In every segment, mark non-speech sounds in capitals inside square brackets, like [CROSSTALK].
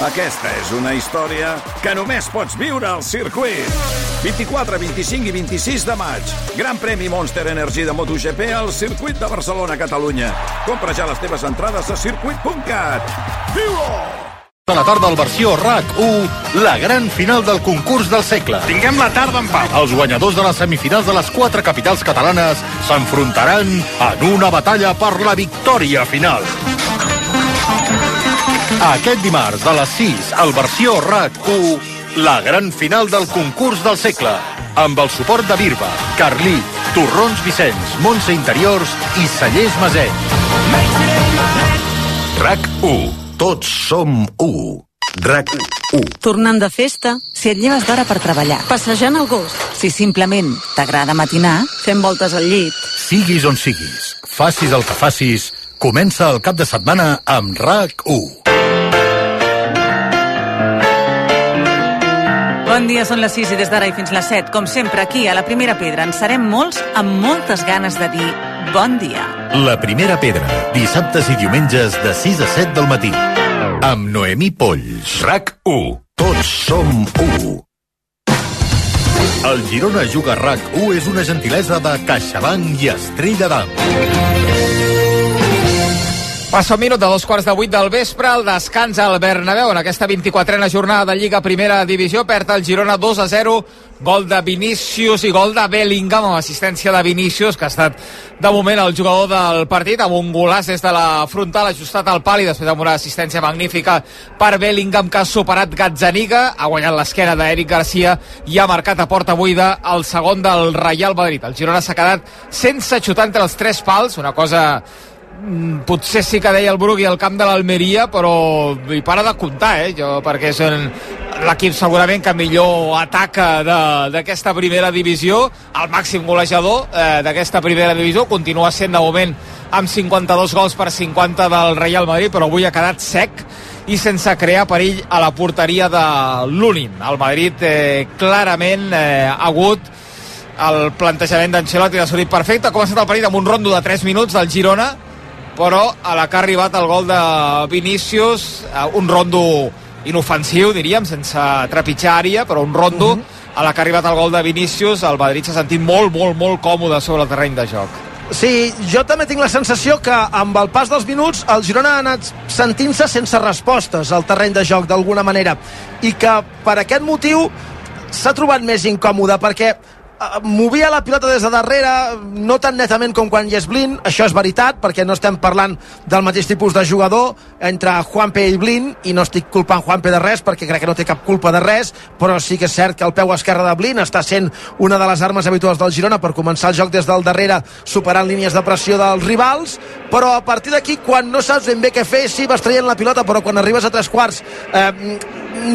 Aquesta és una història que només pots viure al circuit. 24, 25 i 26 de maig. Gran premi Monster Energy de MotoGP al circuit de Barcelona, Catalunya. Compra ja les teves entrades a circuit.cat. Viu-ho! De la tarda al versió RAC1, la gran final del concurs del segle. Tinguem la tarda en pau. Els guanyadors de les semifinals de les quatre capitals catalanes s'enfrontaran en una batalla per la victòria final. Aquest dimarts, de les 6, al versió RAC1, la gran final del concurs del segle, amb el suport de Birba, Carlí, Torrons Vicenç, Montse Interiors i Cellers Maset. RAC1. Tots som u. RAC1. Tornant de festa, si et lleves d'hora per treballar, passejant el gos, si simplement t'agrada matinar, fent voltes al llit. Siguis on siguis, facis el que facis, comença el cap de setmana amb RAC1. Bon dia, són les 6 i des d'ara i fins les 7, com sempre, aquí a la Primera Pedra, en serem molts amb moltes ganes de dir bon dia. La primera pedra, dissabtes i diumenges de 6 a 7 del matí. Amb Noemí Polls. RAC1. Tots som u. El Girona Juga RAC1 és una gentilesa de CaixaBank i Estrella d'Am. Passa un minut de dos quarts de vuit del vespre, el descans al Bernabéu en aquesta 24a jornada de Lliga Primera Divisió, perd el Girona 2 a 0, gol de Vinícius i gol de Bellingham amb assistència de Vinícius, que ha estat de moment el jugador del partit, amb un golàs des de la frontal ajustat al pal i després amb una assistència magnífica per Bellingham que ha superat Gazzaniga, ha guanyat l'esquena d'Eric Garcia i ha marcat a porta buida el segon del Real Madrid. El Girona s'ha quedat sense xutar entre els tres pals, una cosa potser sí que deia el Brugui al camp de l'Almeria, però hi para de comptar, eh, jo, perquè són l'equip segurament que millor ataca de- d'aquesta primera divisió, el màxim golejador eh, d'aquesta primera divisió, continua sent de moment amb 52 gols per 50 del Real Madrid, però avui ha quedat sec i sense crear perill a la porteria de l'Unin. El Madrid eh, clarament eh, ha hagut el plantejament d'Ancelotti ha sortit perfecte, ha començat el partit amb un rondo de 3 minuts del Girona, però a la que ha arribat el gol de Vinícius, eh, un rondo inofensiu, diríem, sense trepitjar àrea, però un rondo, a la que ha arribat el gol de Vinícius, el Madrid s'ha sentit molt, molt, molt còmode sobre el terreny de joc. Sí, jo també tinc la sensació que amb el pas dels minuts el Girona ha anat sentint-se sense respostes al terreny de joc d'alguna manera i que per aquest motiu s'ha trobat més incòmode perquè movia la pilota des de darrere no tan netament com quan hi és Blin això és veritat perquè no estem parlant del mateix tipus de jugador entre Juanpe i Blin i no estic culpant Juanpe de res perquè crec que no té cap culpa de res però sí que és cert que el peu esquerre de Blin està sent una de les armes habituals del Girona per començar el joc des del darrere superant línies de pressió dels rivals però a partir d'aquí quan no saps ben bé què fer sí vas traient la pilota però quan arribes a tres quarts eh,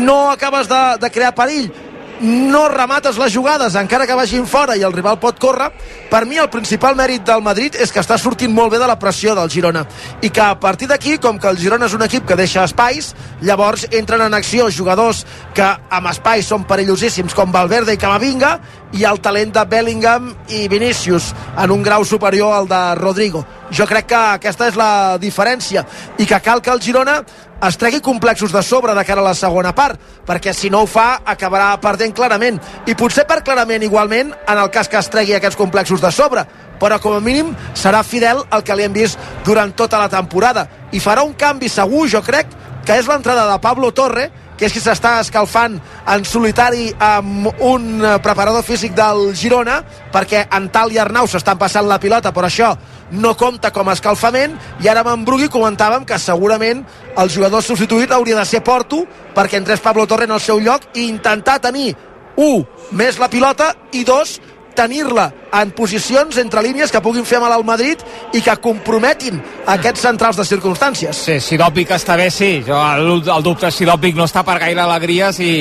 no acabes de, de crear perill no remates les jugades encara que vagin fora i el rival pot córrer. Per mi el principal mèrit del Madrid és que està sortint molt bé de la pressió del Girona. I que a partir d'aquí, com que el Girona és un equip que deixa espais, llavors entren en acció jugadors que amb espais són perillosíssims com Valverde i Camavinga i el talent de Bellingham i Vinícius en un grau superior al de Rodrigo. Jo crec que aquesta és la diferència i que cal que el Girona es tregui complexos de sobre de cara a la segona part, perquè si no ho fa acabarà perdent clarament, i potser per clarament igualment en el cas que es tregui aquests complexos de sobre, però com a mínim serà fidel al que li hem vist durant tota la temporada, i farà un canvi segur, jo crec, que és l'entrada de Pablo Torre, que és qui s'està escalfant en solitari amb un eh, preparador físic del Girona, perquè Antal i Arnau s'estan passant la pilota, però això no compta com a escalfament, i ara amb en Brugui comentàvem que segurament el jugador substituït hauria de ser Porto, perquè entrés Pablo Torre en el seu lloc i intentar tenir, un, més la pilota, i dos, tenir-la en posicions entre línies que puguin fer mal al Madrid i que comprometin aquests centrals de circumstàncies. Sí, si Dòpic està bé, sí. Jo, el, el dubte és si Dòpic no està per gaire alegries i,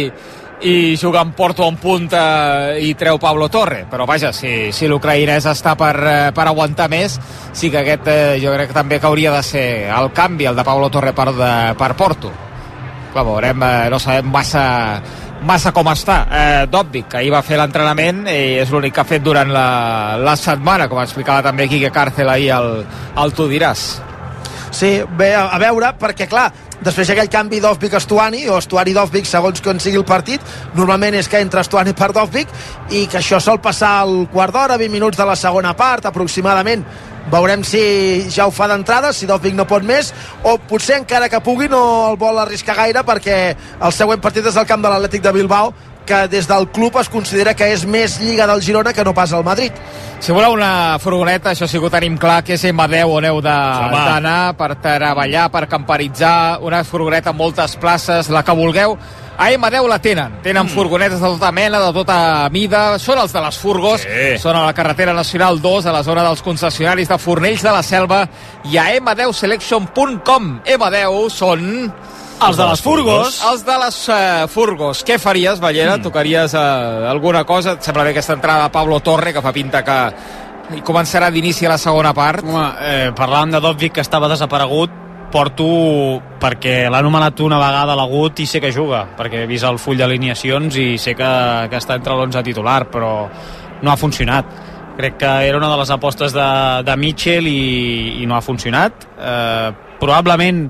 i juga en Porto en punta i treu Pablo Torre. Però vaja, si, si l'ucraïnès està per, eh, per aguantar més, sí que aquest eh, jo crec que també que hauria de ser el canvi, el de Pablo Torre per, de, per Porto. Clar, veurem, eh, no sabem massa massa com està. Eh, Dòbvic, que ahir va fer l'entrenament i és l'únic que ha fet durant la, la setmana, com explicava també Quique Càrcel ahir al, al Tu diràs. Sí, bé, a, a veure, perquè clar, després aquell canvi Dovvik-Estuani o Estuani-Dovvik segons com sigui el partit normalment és que entra Estuani per Dovvik i que això sol passar al quart d'hora 20 minuts de la segona part aproximadament veurem si ja ho fa d'entrada si Dovvik no pot més o potser encara que pugui no el vol arriscar gaire perquè el següent partit és el camp de l'Atlètic de Bilbao que des del club es considera que és més lliga del Girona que no pas el Madrid. Si voleu una furgoneta, això sí que ho tenim clar, que és M10 on heu d'anar per treballar, per camperitzar, una furgoneta amb moltes places, la que vulgueu, a M10 la tenen. Tenen mm. furgonetes de tota mena, de tota mida. Són els de les furgos. Sí. Són a la carretera nacional 2, a la zona dels concessionaris de Fornells de la Selva i a m10selection.com. M10 són els de les furgos. Els de les uh, furgos. Què faries, Ballera? Mm. Tocaries uh, alguna cosa? Et sembla bé aquesta entrada de Pablo Torre, que fa pinta que i començarà d'inici a la segona part. Home, eh, parlàvem de Dovvik, que estava desaparegut, porto perquè l'ha anomenat una vegada l'agut i sé que juga, perquè he vist el full d'alineacions i sé que, que està entre l'11 titular, però no ha funcionat. Crec que era una de les apostes de, de Mitchell i, i no ha funcionat. Eh, probablement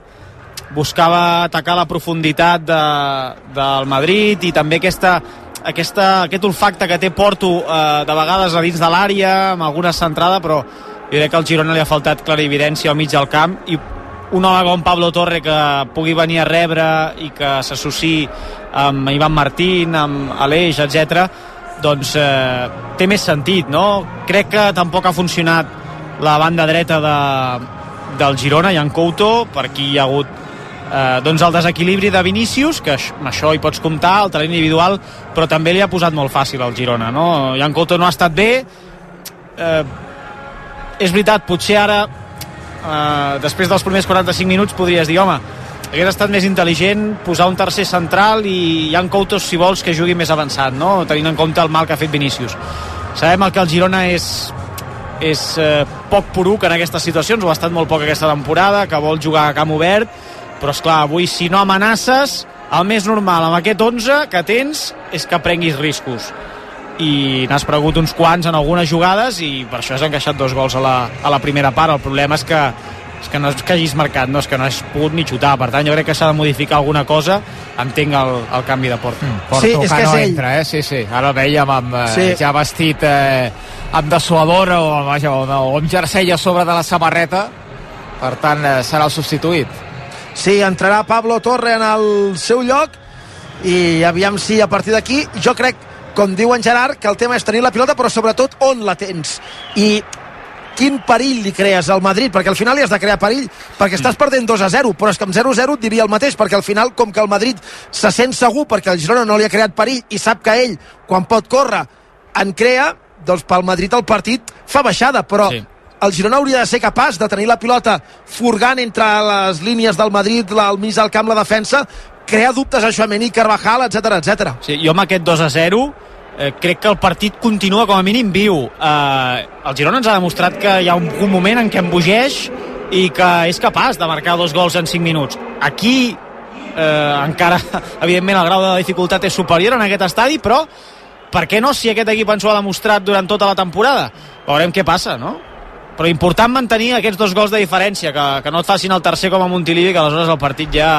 buscava atacar la profunditat de, del Madrid i també aquesta, aquesta, aquest olfacte que té Porto eh, de vegades a dins de l'àrea, amb alguna centrada, però jo crec que al Girona li ha faltat clarividència al mig del camp i un home com Pablo Torre que pugui venir a rebre i que s'associï amb Ivan Martín, amb Aleix, etc doncs eh, té més sentit, no? Crec que tampoc ha funcionat la banda dreta de, del Girona, Jan Couto, per aquí hi ha hagut eh, doncs el desequilibri de Vinícius, que amb això hi pots comptar, el talent individual, però també li ha posat molt fàcil al Girona, no? Jan Couto no ha estat bé, eh, és veritat, potser ara, eh, després dels primers 45 minuts, podries dir, home, hagués estat més intel·ligent posar un tercer central i Jan Couto, si vols, que jugui més avançat, no? tenint en compte el mal que ha fet Vinícius. Sabem el que el Girona és és eh, poc poruc en aquestes situacions, ho ha estat molt poc aquesta temporada, que vol jugar a camp obert però és clar, avui si no amenaces el més normal amb aquest 11 que tens és que prenguis riscos i n'has pregut uns quants en algunes jugades i per això has encaixat dos gols a la, a la primera part el problema és que és que no és que hagis marcat, no és que no has pogut ni xutar per tant jo crec que s'ha de modificar alguna cosa entenc el, el canvi de Porto mm, Porto sí, és que, que no ell. entra, eh? sí, sí, ara el veiem amb, eh, sí. ja vestit eh, amb dessuadora o, vaja, o, o amb jersei a sobre de la samarreta per tant eh, serà el substituït Sí, entrarà Pablo Torre en el seu lloc i aviam si a partir d'aquí jo crec, com diu en Gerard, que el tema és tenir la pilota, però sobretot on la tens. I quin perill li crees al Madrid, perquè al final li has de crear perill, perquè estàs perdent 2 a 0, però és que amb 0 a 0 et diria el mateix, perquè al final, com que el Madrid se sent segur perquè el Girona no li ha creat perill i sap que ell, quan pot córrer, en crea, doncs pel Madrid el partit fa baixada, però sí el Girona hauria de ser capaç de tenir la pilota furgant entre les línies del Madrid, al mig del camp, la defensa, crear dubtes a Joamení, Carvajal, etc etc. Sí, jo amb aquest 2 a 0 eh, crec que el partit continua com a mínim viu. Eh, el Girona ens ha demostrat que hi ha un, un moment en què embogeix i que és capaç de marcar dos gols en 5 minuts. Aquí eh, encara, [LAUGHS] evidentment, el grau de dificultat és superior en aquest estadi, però per què no si aquest equip ens ho ha demostrat durant tota la temporada? Veurem què passa, no? Però important mantenir aquests dos gols de diferència que, que no et facin el tercer com a Montilivi que aleshores el partit ja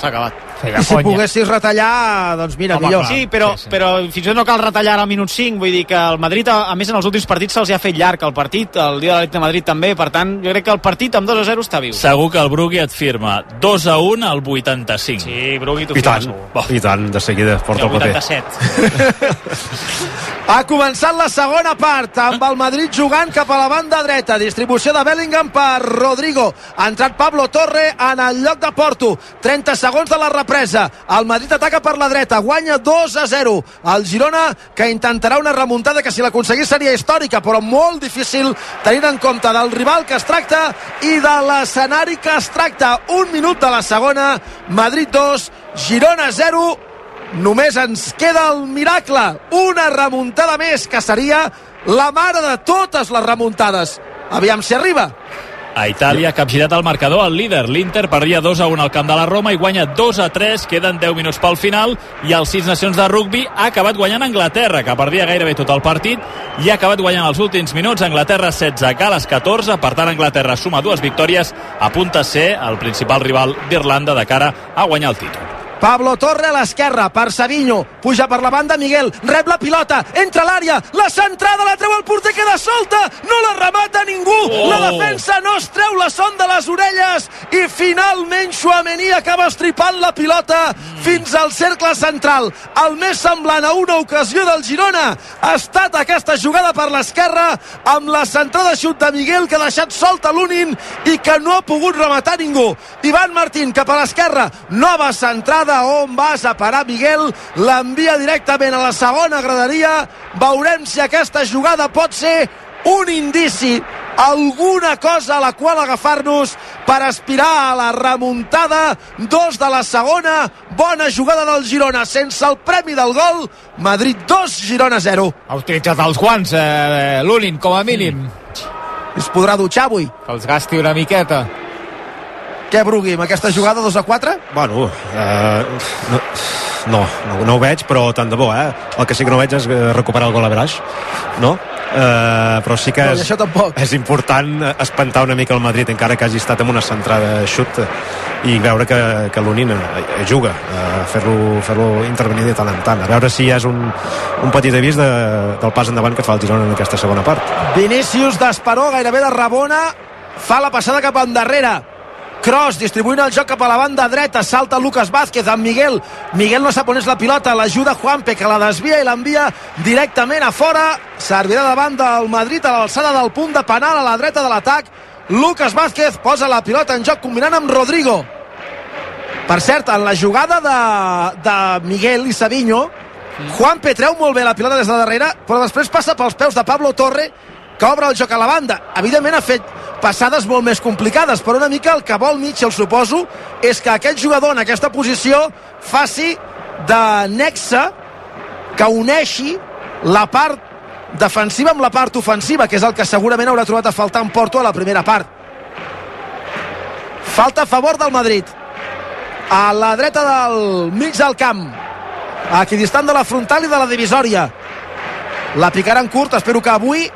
s'ha acabat. I si poguessis retallar doncs mira, Home, millor. sí, però, sí, sí. però fins i tot no cal retallar al minut 5 vull dir que el Madrid, a, a més en els últims partits se'ls ha fet llarg el partit, el dia de l'Atlètic de Madrid també, per tant jo crec que el partit amb 2 a 0 està viu. Segur que el Brugui et firma 2 a 1 al 85 sí, Brugui t'ho I tant, i tant, de seguida porta el, el paper [LAUGHS] ha començat la segona part amb el Madrid jugant cap a la banda dreta distribució de Bellingham per Rodrigo. Ha entrat Pablo Torre en el lloc de Porto. 30 segons de la represa. El Madrid ataca per la dreta. Guanya 2 a 0. El Girona que intentarà una remuntada que si l'aconseguís seria històrica, però molt difícil tenint en compte del rival que es tracta i de l'escenari que es tracta. Un minut de la segona. Madrid 2, Girona 0 només ens queda el miracle una remuntada més que seria la mare de totes les remuntades Aviam si arriba. A Itàlia, capgirat el marcador, el líder, l'Inter, perdia 2 a 1 al camp de la Roma i guanya 2 a 3, queden 10 minuts pel final, i el Sis Nacions de Rugby ha acabat guanyant Anglaterra, que perdia gairebé tot el partit, i ha acabat guanyant els últims minuts, Anglaterra 16, Gales 14, per tant Anglaterra suma dues victòries, apunta a ser el principal rival d'Irlanda de cara a guanyar el títol. Pablo Torre a l'esquerra per Savinho, puja per la banda Miguel, rep la pilota, entra a l'àrea, la centrada la treu el porter, queda solta, no la remata ningú, Oh. la defensa no es treu la son de les orelles. I finalment Chouameni acaba estripant la pilota fins al cercle central. El més semblant a una ocasió del Girona ha estat aquesta jugada per l'esquerra amb la centrada xut de Miguel que ha deixat solta l'Unin i que no ha pogut rematar ningú. Ivan Martín cap a l'esquerra, nova centrada on vas a parar Miguel, l'envia directament a la segona graderia. Veurem si aquesta jugada pot ser un indici, alguna cosa a la qual agafar-nos per aspirar a la remuntada. Dos de la segona, bona jugada del Girona, sense el premi del gol. Madrid 2, Girona 0. Ha utilitzat els guants, eh, l'Unin, com a mínim. Es podrà dutxar avui. Que els gasti una miqueta. Què, Brugui, amb aquesta jugada 2 a 4? Bueno, eh, no, no, no, no ho veig, però tant de bo, eh? El que sí que no veig és eh, recuperar el gol a Braix, no? Eh, però sí que No, és, això tampoc. és important espantar una mica el Madrid, encara que hagi estat amb una centrada xut i veure que, que l'Unin eh, juga, eh, fer-lo fer intervenir de tant en tant, a veure si és un, un petit avís de, del pas endavant que fa el Girona en aquesta segona part. Vinícius d'Esperó, gairebé de Rabona, fa la passada cap endarrere. Cross distribuint el joc cap a la banda dreta, salta Lucas Vázquez amb Miguel. Miguel no sap on és la pilota, l'ajuda Juanpe, que la desvia i l'envia directament a fora. Servirà davant del Madrid a l'alçada del punt de penal a la dreta de l'atac. Lucas Vázquez posa la pilota en joc combinant amb Rodrigo. Per cert, en la jugada de, de Miguel i Savinho, Juanpe treu molt bé la pilota des de darrere, però després passa pels peus de Pablo Torre, que obre el joc a la banda. Evidentment ha fet passades molt més complicades, però una mica el que vol Mitchell, suposo, és que aquest jugador en aquesta posició faci de nexe que uneixi la part defensiva amb la part ofensiva, que és el que segurament haurà trobat a faltar en Porto a la primera part. Falta a favor del Madrid. A la dreta del mig del camp. Equidistant de la frontal i de la divisòria. La picaran curt, espero que avui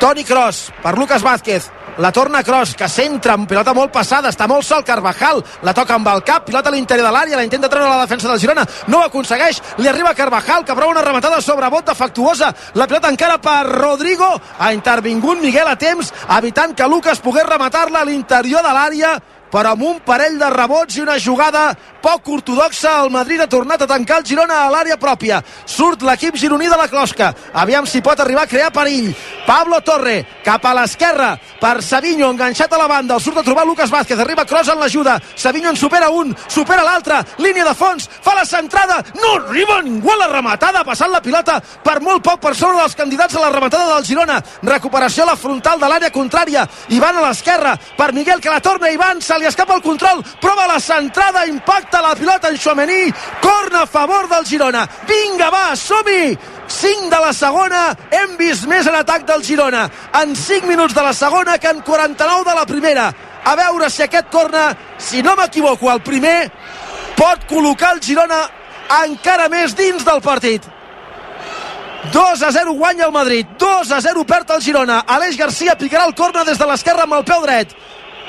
Toni Kroos per Lucas Vázquez. La torna Kroos, que centra amb pilota molt passada, està molt sol Carvajal, la toca amb el cap, pilota a l'interior de l'àrea, la intenta treure la defensa del Girona, no ho aconsegueix, li arriba Carvajal, que prova una rematada sobre bot defectuosa, la pilota encara per Rodrigo, ha intervingut Miguel a temps, evitant que Lucas pogués rematar-la a l'interior de l'àrea, però amb un parell de rebots i una jugada poc ortodoxa, el Madrid ha tornat a tancar el Girona a l'àrea pròpia. Surt l'equip gironí de la closca. Aviam si pot arribar a crear perill. Pablo Torre, cap a l'esquerra, per Savinho, enganxat a la banda. El surt a trobar Lucas Vázquez. Arriba Kroos en l'ajuda. Savinho en supera un, supera l'altre. Línia de fons, fa la centrada. No arriba ningú a la rematada, passant la pilota per molt poc per sobre dels candidats a la rematada del Girona. Recuperació a la frontal de l'àrea contrària. Ivan a l'esquerra, per Miguel, que la torna Ivan, se li escapa el control, prova la centrada, impacta la pilota en Chouameni, corna a favor del Girona. Vinga, va, som-hi! 5 de la segona, hem vist més en atac del Girona en 5 minuts de la segona que en 49 de la primera. A veure si aquest corna, si no m'equivoco, el primer pot col·locar el Girona encara més dins del partit. 2 a 0 guanya el Madrid, 2 a 0 perd el Girona. Aleix Garcia picarà el corna des de l'esquerra amb el peu dret.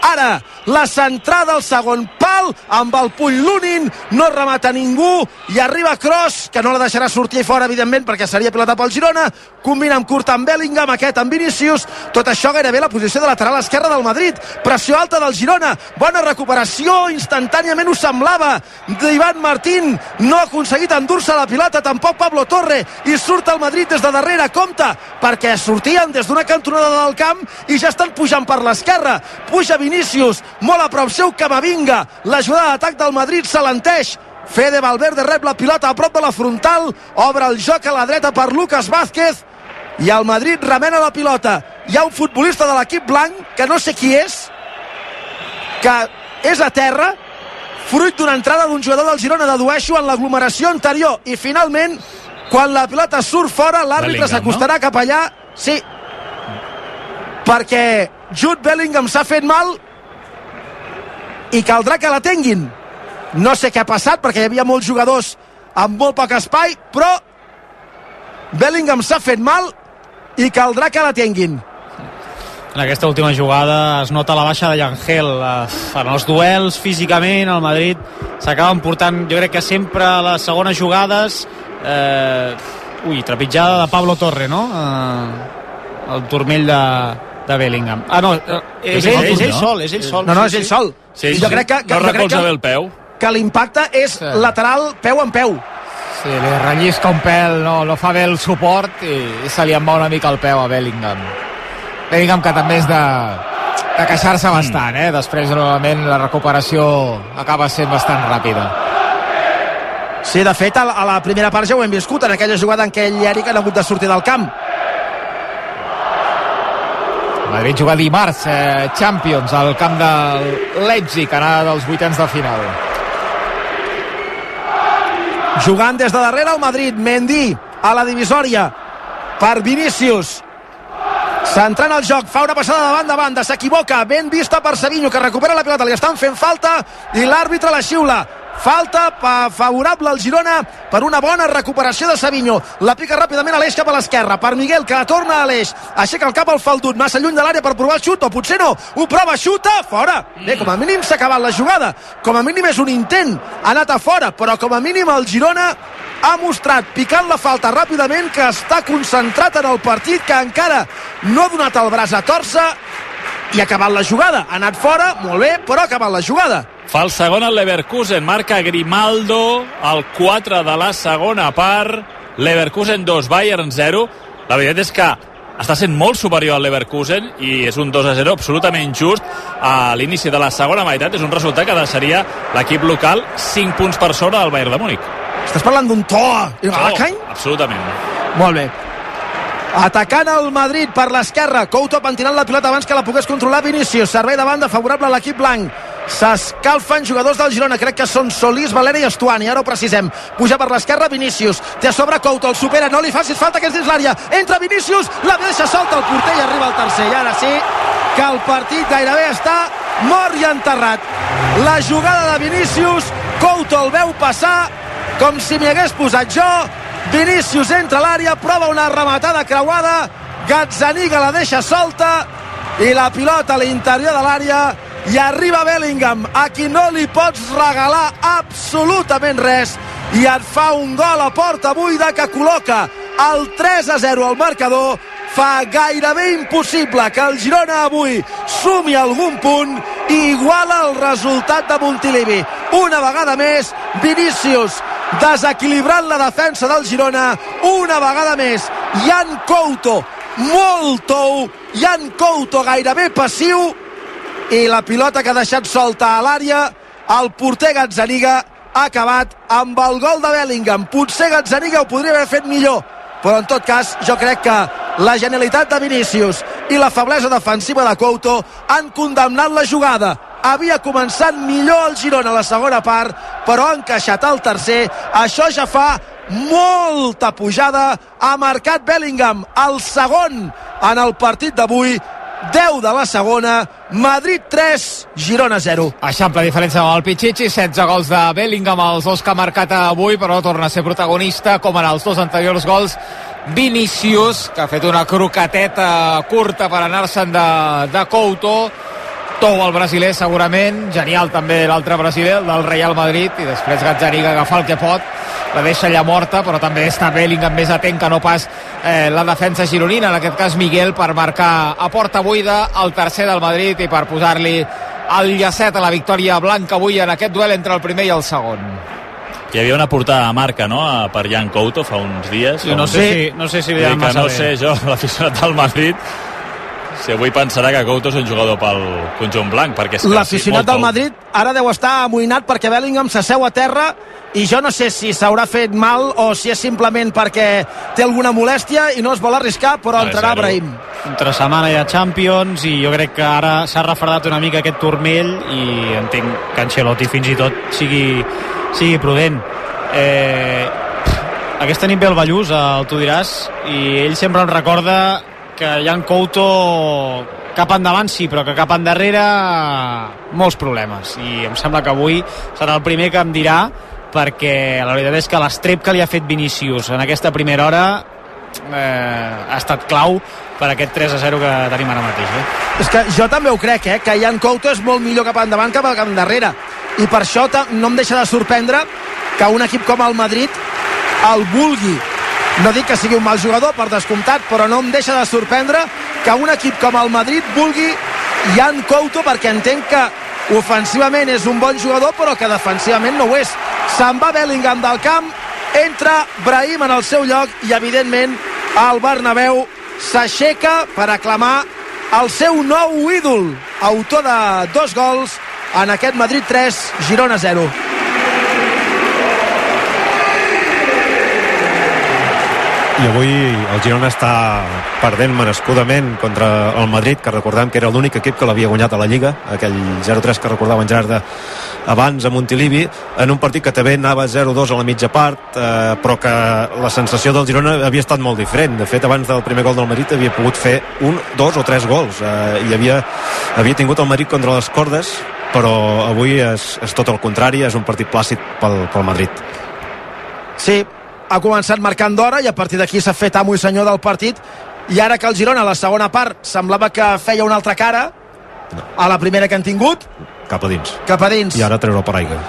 Ara, la centrada al segon pal, amb el puny l'Unin, no remata ningú, i arriba Cross, que no la deixarà sortir fora, evidentment, perquè seria pilota pel Girona, combina amb curt amb Bellingham, aquest amb Vinícius, tot això gairebé la posició de lateral esquerra del Madrid, pressió alta del Girona, bona recuperació, instantàniament ho semblava, d'Ivan Martín, no ha aconseguit endur-se la pilota, tampoc Pablo Torre, i surt el Madrid des de darrere, compte, perquè sortien des d'una cantonada del camp i ja estan pujant per l'esquerra, puja Vinícius, molt a prop seu Camavinga, la jugada d'atac del Madrid s'alenteix, Fede Valverde rep la pilota a prop de la frontal, obre el joc a la dreta per Lucas Vázquez, i el Madrid remena la pilota. Hi ha un futbolista de l'equip blanc, que no sé qui és, que és a terra, fruit d'una entrada d'un jugador del Girona, dedueixo, en l'aglomeració anterior. I finalment, quan la pilota surt fora, l'àrbitre s'acostarà cap allà. Sí, perquè Jude Bellingham s'ha fet mal i caldrà que la tinguin no sé què ha passat perquè hi havia molts jugadors amb molt poc espai però Bellingham s'ha fet mal i caldrà que la tinguin en aquesta última jugada es nota la baixa de Llangel eh, en els duels físicament el Madrid s'acaben portant jo crec que sempre a les segones jugades eh, ui, trepitjada de Pablo Torre no? Eh, el turmell de, de Bellingham ah no, eh, és, És ell, és ell sol és ell sol no, no, és ell sol Sí, jo sí. crec que, que, no jo crec recolza bé que, el peu. que l'impacte és Sí. lateral peu en peu Sí, li rellisca un pèl, no, no fa bé el suport i, i se li en va una mica el peu a Bellingham. Bellingham que també és de, de queixar-se bastant, eh? Després, normalment, la recuperació acaba sent bastant ràpida. Sí, de fet, a la, a la primera part ja ho hem viscut, en aquella jugada en què ell i Eric han hagut de sortir del camp. Madrid juga dimarts, eh, Champions, al camp del Leipzig, anada dels vuitens de final. Jugant des de darrere el Madrid, Mendy a la divisòria per Vinícius. Centrant el joc, fa una passada de banda a banda, s'equivoca, ben vista per Savinho, que recupera la pilota, li estan fent falta i l'àrbitre la xiula. Falta pa- favorable al Girona per una bona recuperació de Savinho. La pica ràpidament a l'eix cap a l'esquerra. Per Miguel, que la torna a l'eix. Aixeca el cap al faldut, massa lluny de l'àrea per provar el xut, o potser no. Ho prova, xuta, fora. Bé, com a mínim s'ha acabat la jugada. Com a mínim és un intent. Ha anat a fora, però com a mínim el Girona ha mostrat, picant la falta ràpidament, que està concentrat en el partit, que encara no ha donat el braç a torça i ha acabat la jugada. Ha anat fora, molt bé, però ha acabat la jugada. Fa el segon el Leverkusen, marca Grimaldo, el 4 de la segona part, Leverkusen 2, Bayern 0. La veritat és que està sent molt superior al Leverkusen i és un 2 a 0 absolutament just a l'inici de la segona meitat. És un resultat que deixaria l'equip local 5 punts per sobre del Bayern de Múnich. Estàs parlant d'un to i Oh, Galacany? absolutament. Molt bé. Atacant el Madrid per l'esquerra. Couto pentinant la pilota abans que la pogués controlar Vinícius. Servei de banda favorable a l'equip blanc. S'escalfen jugadors del Girona. Crec que són Solís, Valera i Estuani. Ara ho precisem. Puja per l'esquerra Vinícius. Té a sobre Couto. El supera. No li facis falta que és dins l'àrea. Entra Vinícius. La deixa solta el porter i arriba al tercer. I ara sí que el partit gairebé està mort i enterrat. La jugada de Vinícius. Couto el veu passar com si m'hi hagués posat jo. Vinícius entra a l'àrea, prova una rematada creuada, Gazzaniga la deixa solta i la pilota a l'interior de l'àrea i arriba Bellingham, a qui no li pots regalar absolutament res i et fa un gol a porta buida que col·loca el 3 a 0 al marcador fa gairebé impossible que el Girona avui sumi algun punt i iguala el resultat de Montilivi. Una vegada més, Vinícius desequilibrant la defensa del Girona una vegada més. Jan Couto, molt tou, Jan Couto gairebé passiu i la pilota que ha deixat solta a l'àrea el porter Gazzaniga ha acabat amb el gol de Bellingham. Potser Gazzaniga ho podria haver fet millor, però en tot cas jo crec que la genialitat de Vinícius i la feblesa defensiva de Couto han condemnat la jugada. Havia començat millor el Girona a la segona part, però ha encaixat el tercer. Això ja fa molta pujada. Ha marcat Bellingham el segon en el partit d'avui 10 de la segona, Madrid 3, Girona 0. Eixample diferència amb el Pichichi, 16 gols de Bellingham, els dos que ha marcat avui, però torna a ser protagonista, com en els dos anteriors gols. Vinícius, que ha fet una croqueteta curta per anar-se'n de, de Couto, Tou el brasiler segurament, genial també l'altre brasiler, el del Real Madrid, i després Gazzaniga agafa el que pot, la deixa allà morta, però també està Bellingham més atent que no pas eh, la defensa gironina, en aquest cas Miguel, per marcar a porta buida el tercer del Madrid i per posar-li el llacet a la victòria blanca avui en aquest duel entre el primer i el segon. Hi havia una portada de marca, no?, a- per Jan Couto fa uns dies. Sí, no, sé si, no sé si li ha que massa no bé. sé jo, [LAUGHS] l'aficionat del Madrid, si avui pensarà que Couto és un jugador pel conjunt blanc, perquè L'aficionat del Madrid ara deu estar amoïnat perquè Bellingham s'asseu a terra i jo no sé si s'haurà fet mal o si és simplement perquè té alguna molèstia i no es vol arriscar, però Vale, entrarà. Brahim. Entre setmana hi ha Champions i jo crec que ara s'ha refredat una mica aquest turmell i entenc que Ancelotti fins i tot sigui, sigui prudent. Eh, aquesta nit ve el Ballús, el tu diràs, i ell sempre em recorda que Jan Couto cap endavant sí, però que cap endarrere molts problemes i em sembla que avui serà el primer que em dirà perquè la veritat és que l'estrep que li ha fet Vinícius en aquesta primera hora eh, ha estat clau per aquest 3 a 0 que tenim ara mateix. Eh? És que jo també ho crec, eh? que Jan Couto és molt millor cap endavant que cap endarrere. I per això no em deixa de sorprendre que un equip com el Madrid el vulgui. No dic que sigui un mal jugador, per descomptat, però no em deixa de sorprendre que un equip com el Madrid vulgui Jan Couto perquè entenc que ofensivament és un bon jugador però que defensivament no ho és. Se'n va Bellingham del camp, entra Brahim en el seu lloc i evidentment el Bernabéu s'aixeca per aclamar el seu nou ídol, autor de dos gols en aquest Madrid 3, Girona 0. I avui el Girona està perdent merescudament contra el Madrid, que recordem que era l'únic equip que l'havia guanyat a la Lliga, aquell 0-3 que recordava en Gerard abans a Montilivi, en un partit que també anava 0-2 a la mitja part, eh, però que la sensació del Girona havia estat molt diferent. De fet, abans del primer gol del Madrid havia pogut fer un, dos o tres gols, eh, i havia, havia tingut el Madrid contra les cordes, però avui és, és tot el contrari, és un partit plàcid pel, pel Madrid. Sí, ha començat marcant d'hora i a partir d'aquí s'ha fet amo i senyor del partit. I ara que el Girona a la segona part semblava que feia una altra cara a la primera que han tingut. Cap a dins, cap a dins. I ara treure per aigua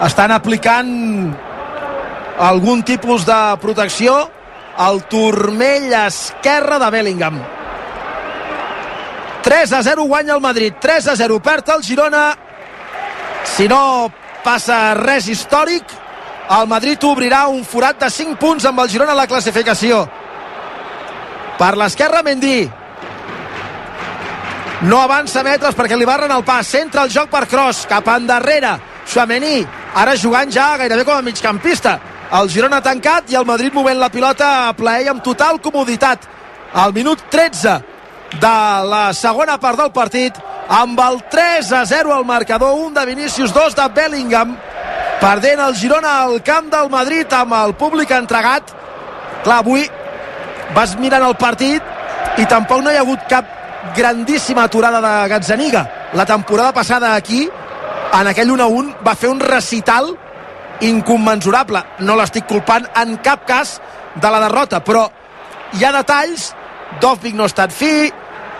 estan aplicant algun tipus de protecció al turmell esquerre de Bellingham. 3 a 0 guanya el Madrid 3 a 0 perd el Girona. Si no passa res històric el Madrid obrirà un forat de 5 punts amb el Girona a la classificació. Per l'esquerra, Mendy. No avança metres perquè li barren el pas. Centra el joc per Cross, cap endarrere. Xuamení, ara jugant ja gairebé com a migcampista. El Girona tancat i el Madrid movent la pilota a plaer amb total comoditat. Al minut 13 de la segona part del partit, amb el 3 a 0 al marcador, un de Vinícius, dos de Bellingham, perdent el Girona al camp del Madrid amb el públic entregat. Clar, avui vas mirant el partit i tampoc no hi ha hagut cap grandíssima aturada de Gazzaniga. La temporada passada aquí en aquell 1-1 va fer un recital incommensurable no l'estic culpant en cap cas de la derrota però hi ha detalls. Dovvig no ha estat fi.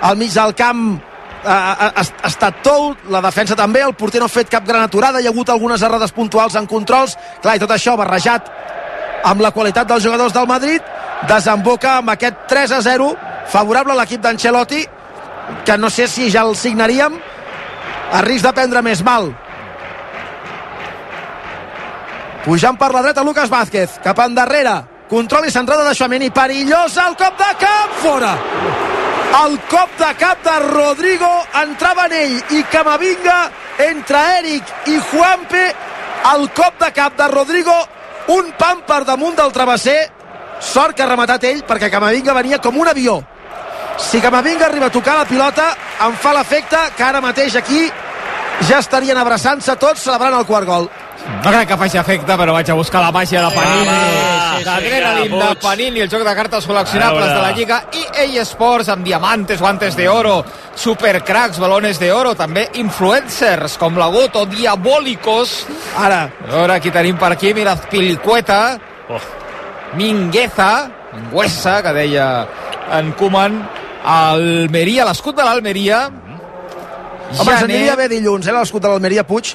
Al mig del camp ha, ha, ha estat tot, la defensa també, el porter no ha fet cap gran aturada, hi ha hagut algunes errades puntuals en controls, clar, i tot això barrejat amb la qualitat dels jugadors del Madrid, desemboca amb aquest 3 a 0 favorable a l'equip d'Ancelotti, que no sé si ja el signaríem a risc de prendre més mal. Pujant per la dreta Lucas Vázquez, cap endarrere, control i centrada de Xuamení, perillosa, el cop de cap, fora! El cop de cap de Rodrigo entrava en ell i Camavinga entre Eric i Juanpe el cop de cap de Rodrigo un pam per damunt del travesser. Sort que ha rematat ell perquè Camavinga venia com un avió. Si Camavinga arriba a tocar la pilota em fa l'efecte que ara mateix aquí ja estarien abraçant-se tots celebrant el quart gol no crec que faci efecte, però vaig a buscar la màgia de Panini. Sí, L'adrenalin de Panini, el joc de cartes col·leccionables de la Lliga EA Sports amb diamantes, guantes de oro, supercracks, balones de oro, també influencers com Lagut o Diabólicos. Ara. A veure, aquí tenim per aquí, mira, Pilicueta, oh. Mingueza, Minguesa, que deia en Koeman, Almeria, l'escut de l'Almeria. Home, ens aniria bé dilluns, eh, l'escut de l'Almeria Puig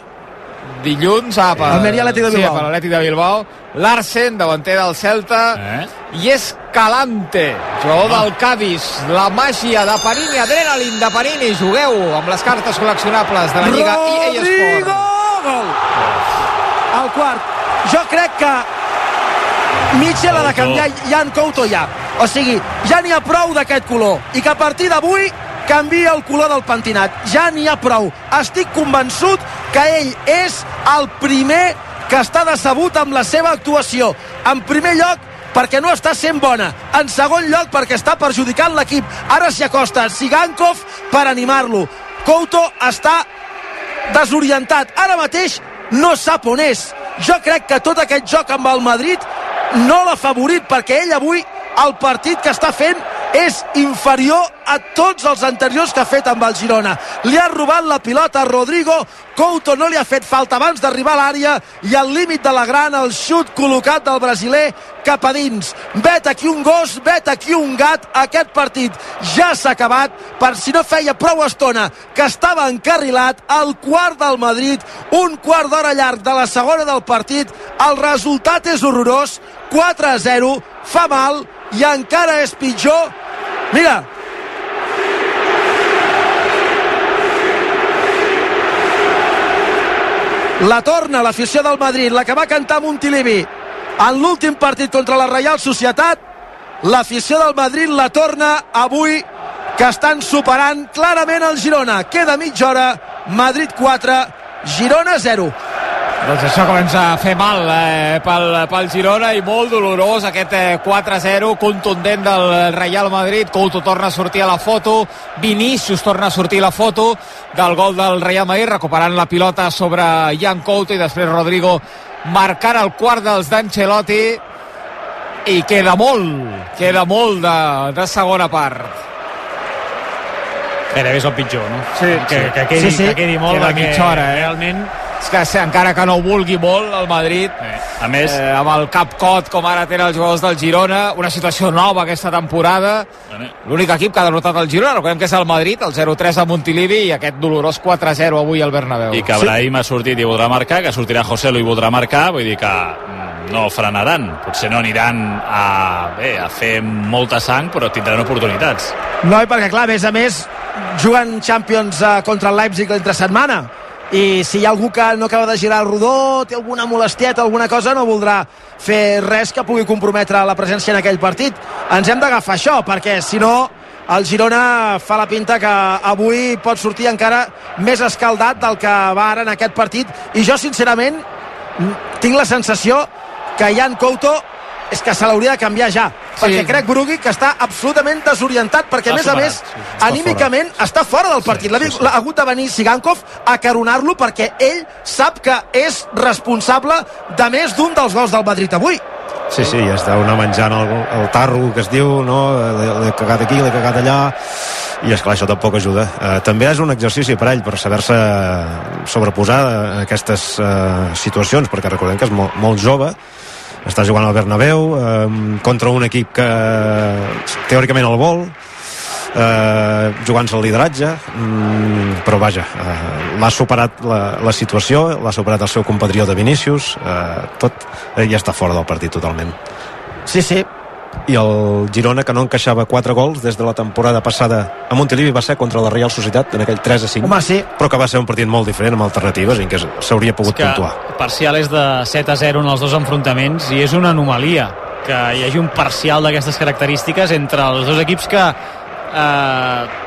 dilluns ah, per, Almeria Atlètic de Bilbao. Sí, per l'Atlètic de Bilbao. Larsen, davanter del Celta. Eh? I Escalante, jugador ah. del Cádiz. La màgia de Panini, adrenalin de Panini. Jugueu amb les cartes col·leccionables de la Lliga EA Sport. Gol! El quart. Jo crec que Mitchell ha de canviar Jan Couto ja. O sigui, ja n'hi ha prou d'aquest color. I que a partir d'avui canvia el color del pentinat. Ja n'hi ha prou. Estic convençut que ell és el primer que està decebut amb la seva actuació. En primer lloc, perquè no està sent bona. En segon lloc, perquè està perjudicant l'equip. Ara s'hi acosta Sigankov per animar-lo. Couto està desorientat. Ara mateix no sap on és. Jo crec que tot aquest joc amb el Madrid no l'ha favorit perquè ell avui el partit que està fent és inferior a tots els anteriors que ha fet amb el Girona. Li ha robat la pilota a Rodrigo, Couto no li ha fet falta abans d'arribar a l'àrea i al límit de la gran el xut col·locat del brasiler cap a dins. Vet aquí un gos, vet aquí un gat. Aquest partit ja s'ha acabat per si no feia prou estona que estava encarrilat al quart del Madrid, un quart d'hora llarg de la segona del partit. El resultat és horrorós, 4 a 0, fa mal i encara és pitjor. Mira, la torna l'afició del Madrid, la que va cantar Montilivi. En l'últim partit contra la Reial Societat l'afició del Madrid la torna avui que estan superant clarament el Girona. Queda mitja hora, Madrid 4 Girona 0 doncs això comença a fer mal eh, pel, pel Girona i molt dolorós aquest eh, 4-0 contundent del Real Madrid Couto torna a sortir a la foto Vinícius torna a sortir a la foto del gol del Real Madrid recuperant la pilota sobre Jan Couto i després Rodrigo marcant el quart dels d'Ancelotti i queda molt queda molt de, de segona part Gairebé és el pitjor, no? Sí, que, sí. que, quedi, sí, sí. que quedi molt Queda perquè mitja hora, eh? realment és que sí, encara que no ho vulgui molt el Madrid Eh, a més, eh, amb el cap cot com ara tenen els jugadors del Girona una situació nova aquesta temporada. L'únic equip que ha derrotat el Girona recordem que és el Madrid, el 0-3 a Montilivi i aquest dolorós 4-0 avui al Bernabéu. I que Brahim ha sortit i voldrà marcar, que sortirà José i voldrà marcar, vull dir que mm, no frenaran, potser no aniran a, bé, a fer molta sang, però tindran oportunitats. No, i perquè clar, a més a més juguen Champions eh, contra el Leipzig l'entre setmana i si hi ha algú que no acaba de girar el rodó, té alguna molestieta, alguna cosa, no voldrà fer res que pugui comprometre la presència en aquell partit. Ens hem d'agafar això, perquè si no el Girona fa la pinta que avui pot sortir encara més escaldat del que va ara en aquest partit i jo sincerament tinc la sensació que Jan Couto és que se l'hauria de canviar ja Sí. perquè crec Brugui que està absolutament desorientat perquè a més a més sí, anímicament està fora del partit sí, sí. l'ha hagut de venir Sigankov a caronar-lo perquè ell sap que és responsable de més d'un dels gols del Madrid avui Sí, sí, ja està una menjant el, el tarro que es diu, no? L'he cagat aquí, l'he cagat allà, i és clar, això tampoc ajuda. Eh, també és un exercici per ell, per saber-se sobreposar a aquestes eh, situacions, perquè recordem que és molt, molt jove, està jugant al Bernabéu eh, contra un equip que teòricament el vol eh, jugant-se el lideratge mm, però vaja eh, l'ha superat la, la situació l'ha superat el seu compatrió de Vinícius eh, tot eh, ja està fora del partit totalment. Sí, sí, i el Girona que no encaixava 4 gols des de la temporada passada a Montilivi va ser contra la Real Societat en aquell 3 a 5 home sí. però que va ser un partit molt diferent amb alternatives en què s'hauria pogut que puntuar. parcial és de 7 a 0 en els dos enfrontaments i és una anomalia que hi hagi un parcial d'aquestes característiques entre els dos equips que eh,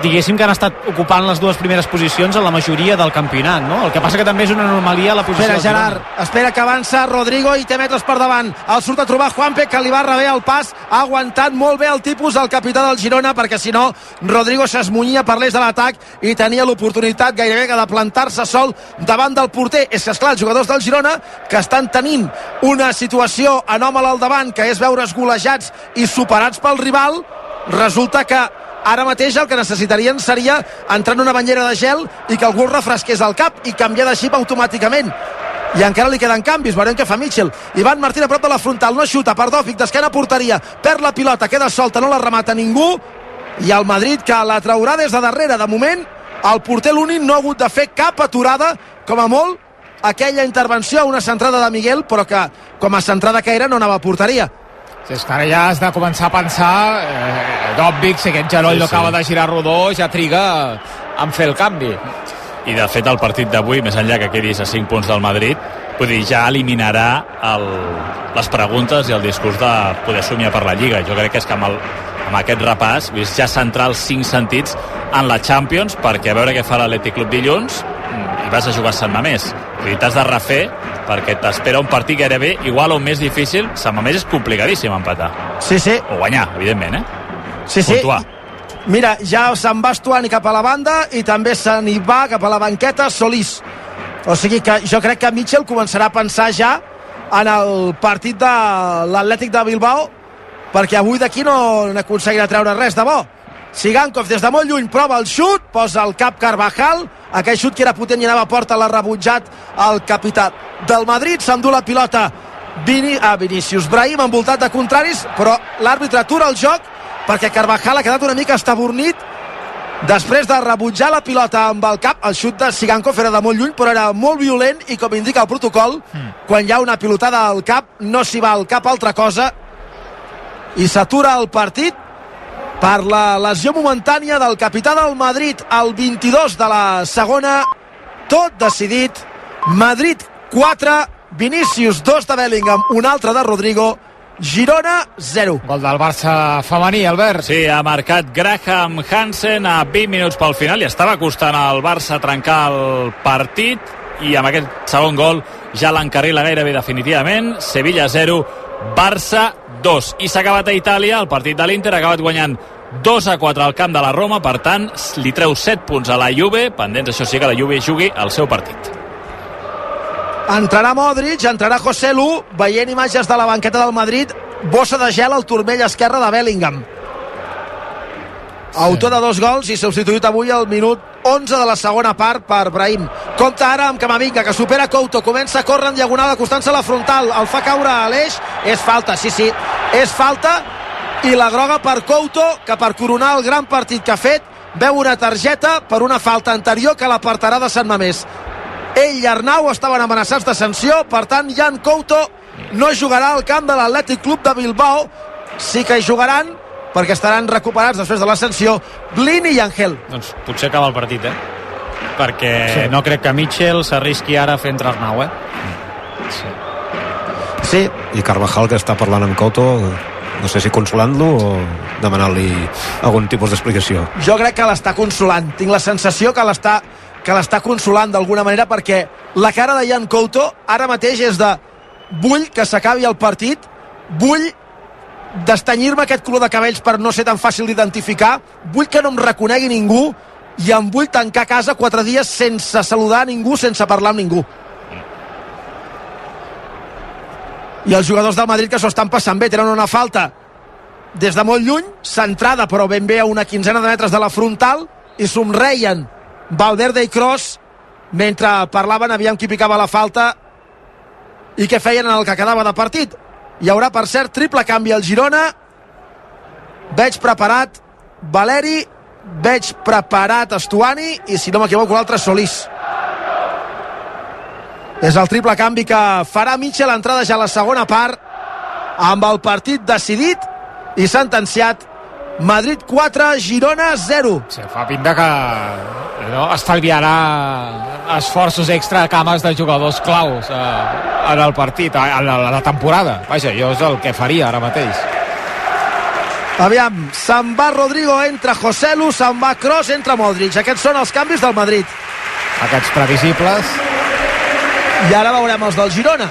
diguéssim que han estat ocupant les dues primeres posicions en la majoria del campionat, no? El que passa que també és una anomalia la posició Espera, del. Gerard, espera que avança Rodrigo i té metres per davant. El surt a trobar Juanpe, que li va rebé el pas. Ha aguantat molt bé el tipus el capità del Girona, perquè si no, Rodrigo s'esmunyia per l'eix de l'atac i tenia l'oportunitat gairebé que de plantar-se sol davant del porter. És que, esclar, els jugadors del Girona que estan tenint una situació anòmala al davant, que és veure's golejats i superats pel rival, resulta que ara mateix el que necessitarien seria entrar en una banyera de gel i que algú refresqués el cap i canviar de xip automàticament. I encara li queden canvis, veurem què fa Mitchell. Ivan Martín a prop de la frontal, no xuta Pardòfic d'esquena porteria, perd la pilota queda solta, no la remata ningú. I el Madrid que la traurà des de darrere de moment, el porter l'únic no ha hagut de fer cap aturada, com a molt aquella intervenció una centrada de Miguel, però que com a centrada que era no anava a porteria Sí, és que ara ja has de començar a pensar eh, d'òbvic, si aquest genoll Sí, no sí. acaba de girar rodó ja triga en fer el canvi I de fet el partit d'avui, més enllà que quedis a 5 punts del Madrid, vull dir, ja eliminarà el, les preguntes i el discurs de poder somiar per la Lliga. Jo crec que és que amb, el, amb aquest repàs ja centrar els 5 sentits en la Champions perquè a veure què fa l'Atlètic Club dilluns mm, i vas a jugar Sant Mamés. Vull dir, t'has de refer perquè t'espera un partit gairebé igual o més difícil. Sant Mamés és complicadíssim empatar. sí, sí, O guanyar, evidentment, eh? sí, sí. Puntuar. Mira, ja se'n va Estuani cap a la banda i també se n'hi va cap a la banqueta Solís. O sigui que jo crec que Mitchell començarà a pensar ja en el partit de l'Atlètic de Bilbao perquè avui d'aquí no n'aconseguirà treure res de bo. Sigankov des de molt lluny prova el xut, posa el cap Carvajal, aquell xut que era potent i anava a porta l'ha rebutjat el capità del Madrid, s'endú la pilota Vini, ah, Vinícius Brahim envoltat de contraris, però l'àrbitre atura el joc perquè Carvajal ha quedat una mica estabornit després de rebutjar la pilota amb el cap, el xut de Sigankov era de molt lluny, però era molt violent i com indica el protocol, mm. quan hi ha una pilotada al cap, no s'hi va al cap altra cosa i s'atura el partit per la lesió momentània del capità del Madrid al 22 de la segona tot decidit Madrid 4 Vinícius 2 de Bellingham un altre de Rodrigo Girona 0. Gol del Barça femení, Albert. Sí, ha marcat Graham Hansen a 20 minuts pel final i estava costant al Barça trencar el partit i amb aquest segon gol ja l'encarrila gairebé definitivament. Sevilla 0, Barça 2. I s'ha acabat a Itàlia, el partit de l'Inter ha acabat guanyant 2 a 4 al camp de la Roma, per tant, li treu 7 punts a la Juve, pendents, això sí, que la Juve jugui el seu partit. Entrarà Modric, entrarà José Lu, veient imatges de la banqueta del Madrid, bossa de gel al turmell esquerre de Bellingham. Sí. Autor de dos gols i substituït avui al minut 11 de la segona part per Brahim. Compta ara amb Camavinga, que supera Couto, comença a córrer en diagonal acostant-se a la frontal, el fa caure a l'eix, és falta, sí, sí, és falta, i la groga per Couto, que per coronar el gran partit que ha fet, veu una targeta per una falta anterior que l'apartarà de Sant Mamés. Ell i Arnau estaven amenaçats de sanció, per tant, Jan Couto no jugarà al camp de l'Atlètic Club de Bilbao, sí que hi jugaran perquè estaran recuperats després de la sanció Blini i Angel. Doncs potser acaba el partit, eh? Perquè sí. no crec que Mitchell s'arrisqui ara a fer entrar Arnau, eh? Sí. Sí, i Carvajal que està parlant amb Couto no sé si consolant-lo o demanant-li algun tipus d'explicació. Jo crec que l'està consolant. Tinc la sensació que l'està que l'està consolant d'alguna manera perquè la cara de Jan Couto ara mateix és de vull que s'acabi el partit, vull destanyir-me aquest color de cabells per no ser tan fàcil d'identificar, vull que no em reconegui ningú i em vull tancar a casa quatre dies sense saludar ningú, sense parlar amb ningú. I els jugadors del Madrid que s'ho estan passant bé, tenen una falta des de molt lluny, centrada però ben bé a una quinzena de metres de la frontal i somreien Valverde i Kroos mentre parlaven aviam qui picava la falta i què feien en el que quedava de partit. Hi haurà per cert triple canvi al Girona. Veig preparat Valeri veig preparat Estuani i si no m'equivoco l'altre Solís és el triple canvi que farà Mitchell, entrada ja a la segona part, amb el partit decidit i sentenciat Madrid 4, Girona 0. Sí, fa pinta que no, estalviarà esforços extra a cames de jugadors claus eh, en el partit, en la, la temporada. Vaja, jo és el que faria ara mateix. Aviam, se'n va Rodrigo, entra José Lu, se'n va Kroos, entra Modric. Aquests són els canvis del Madrid. Aquests previsibles i ara veurem els del Girona.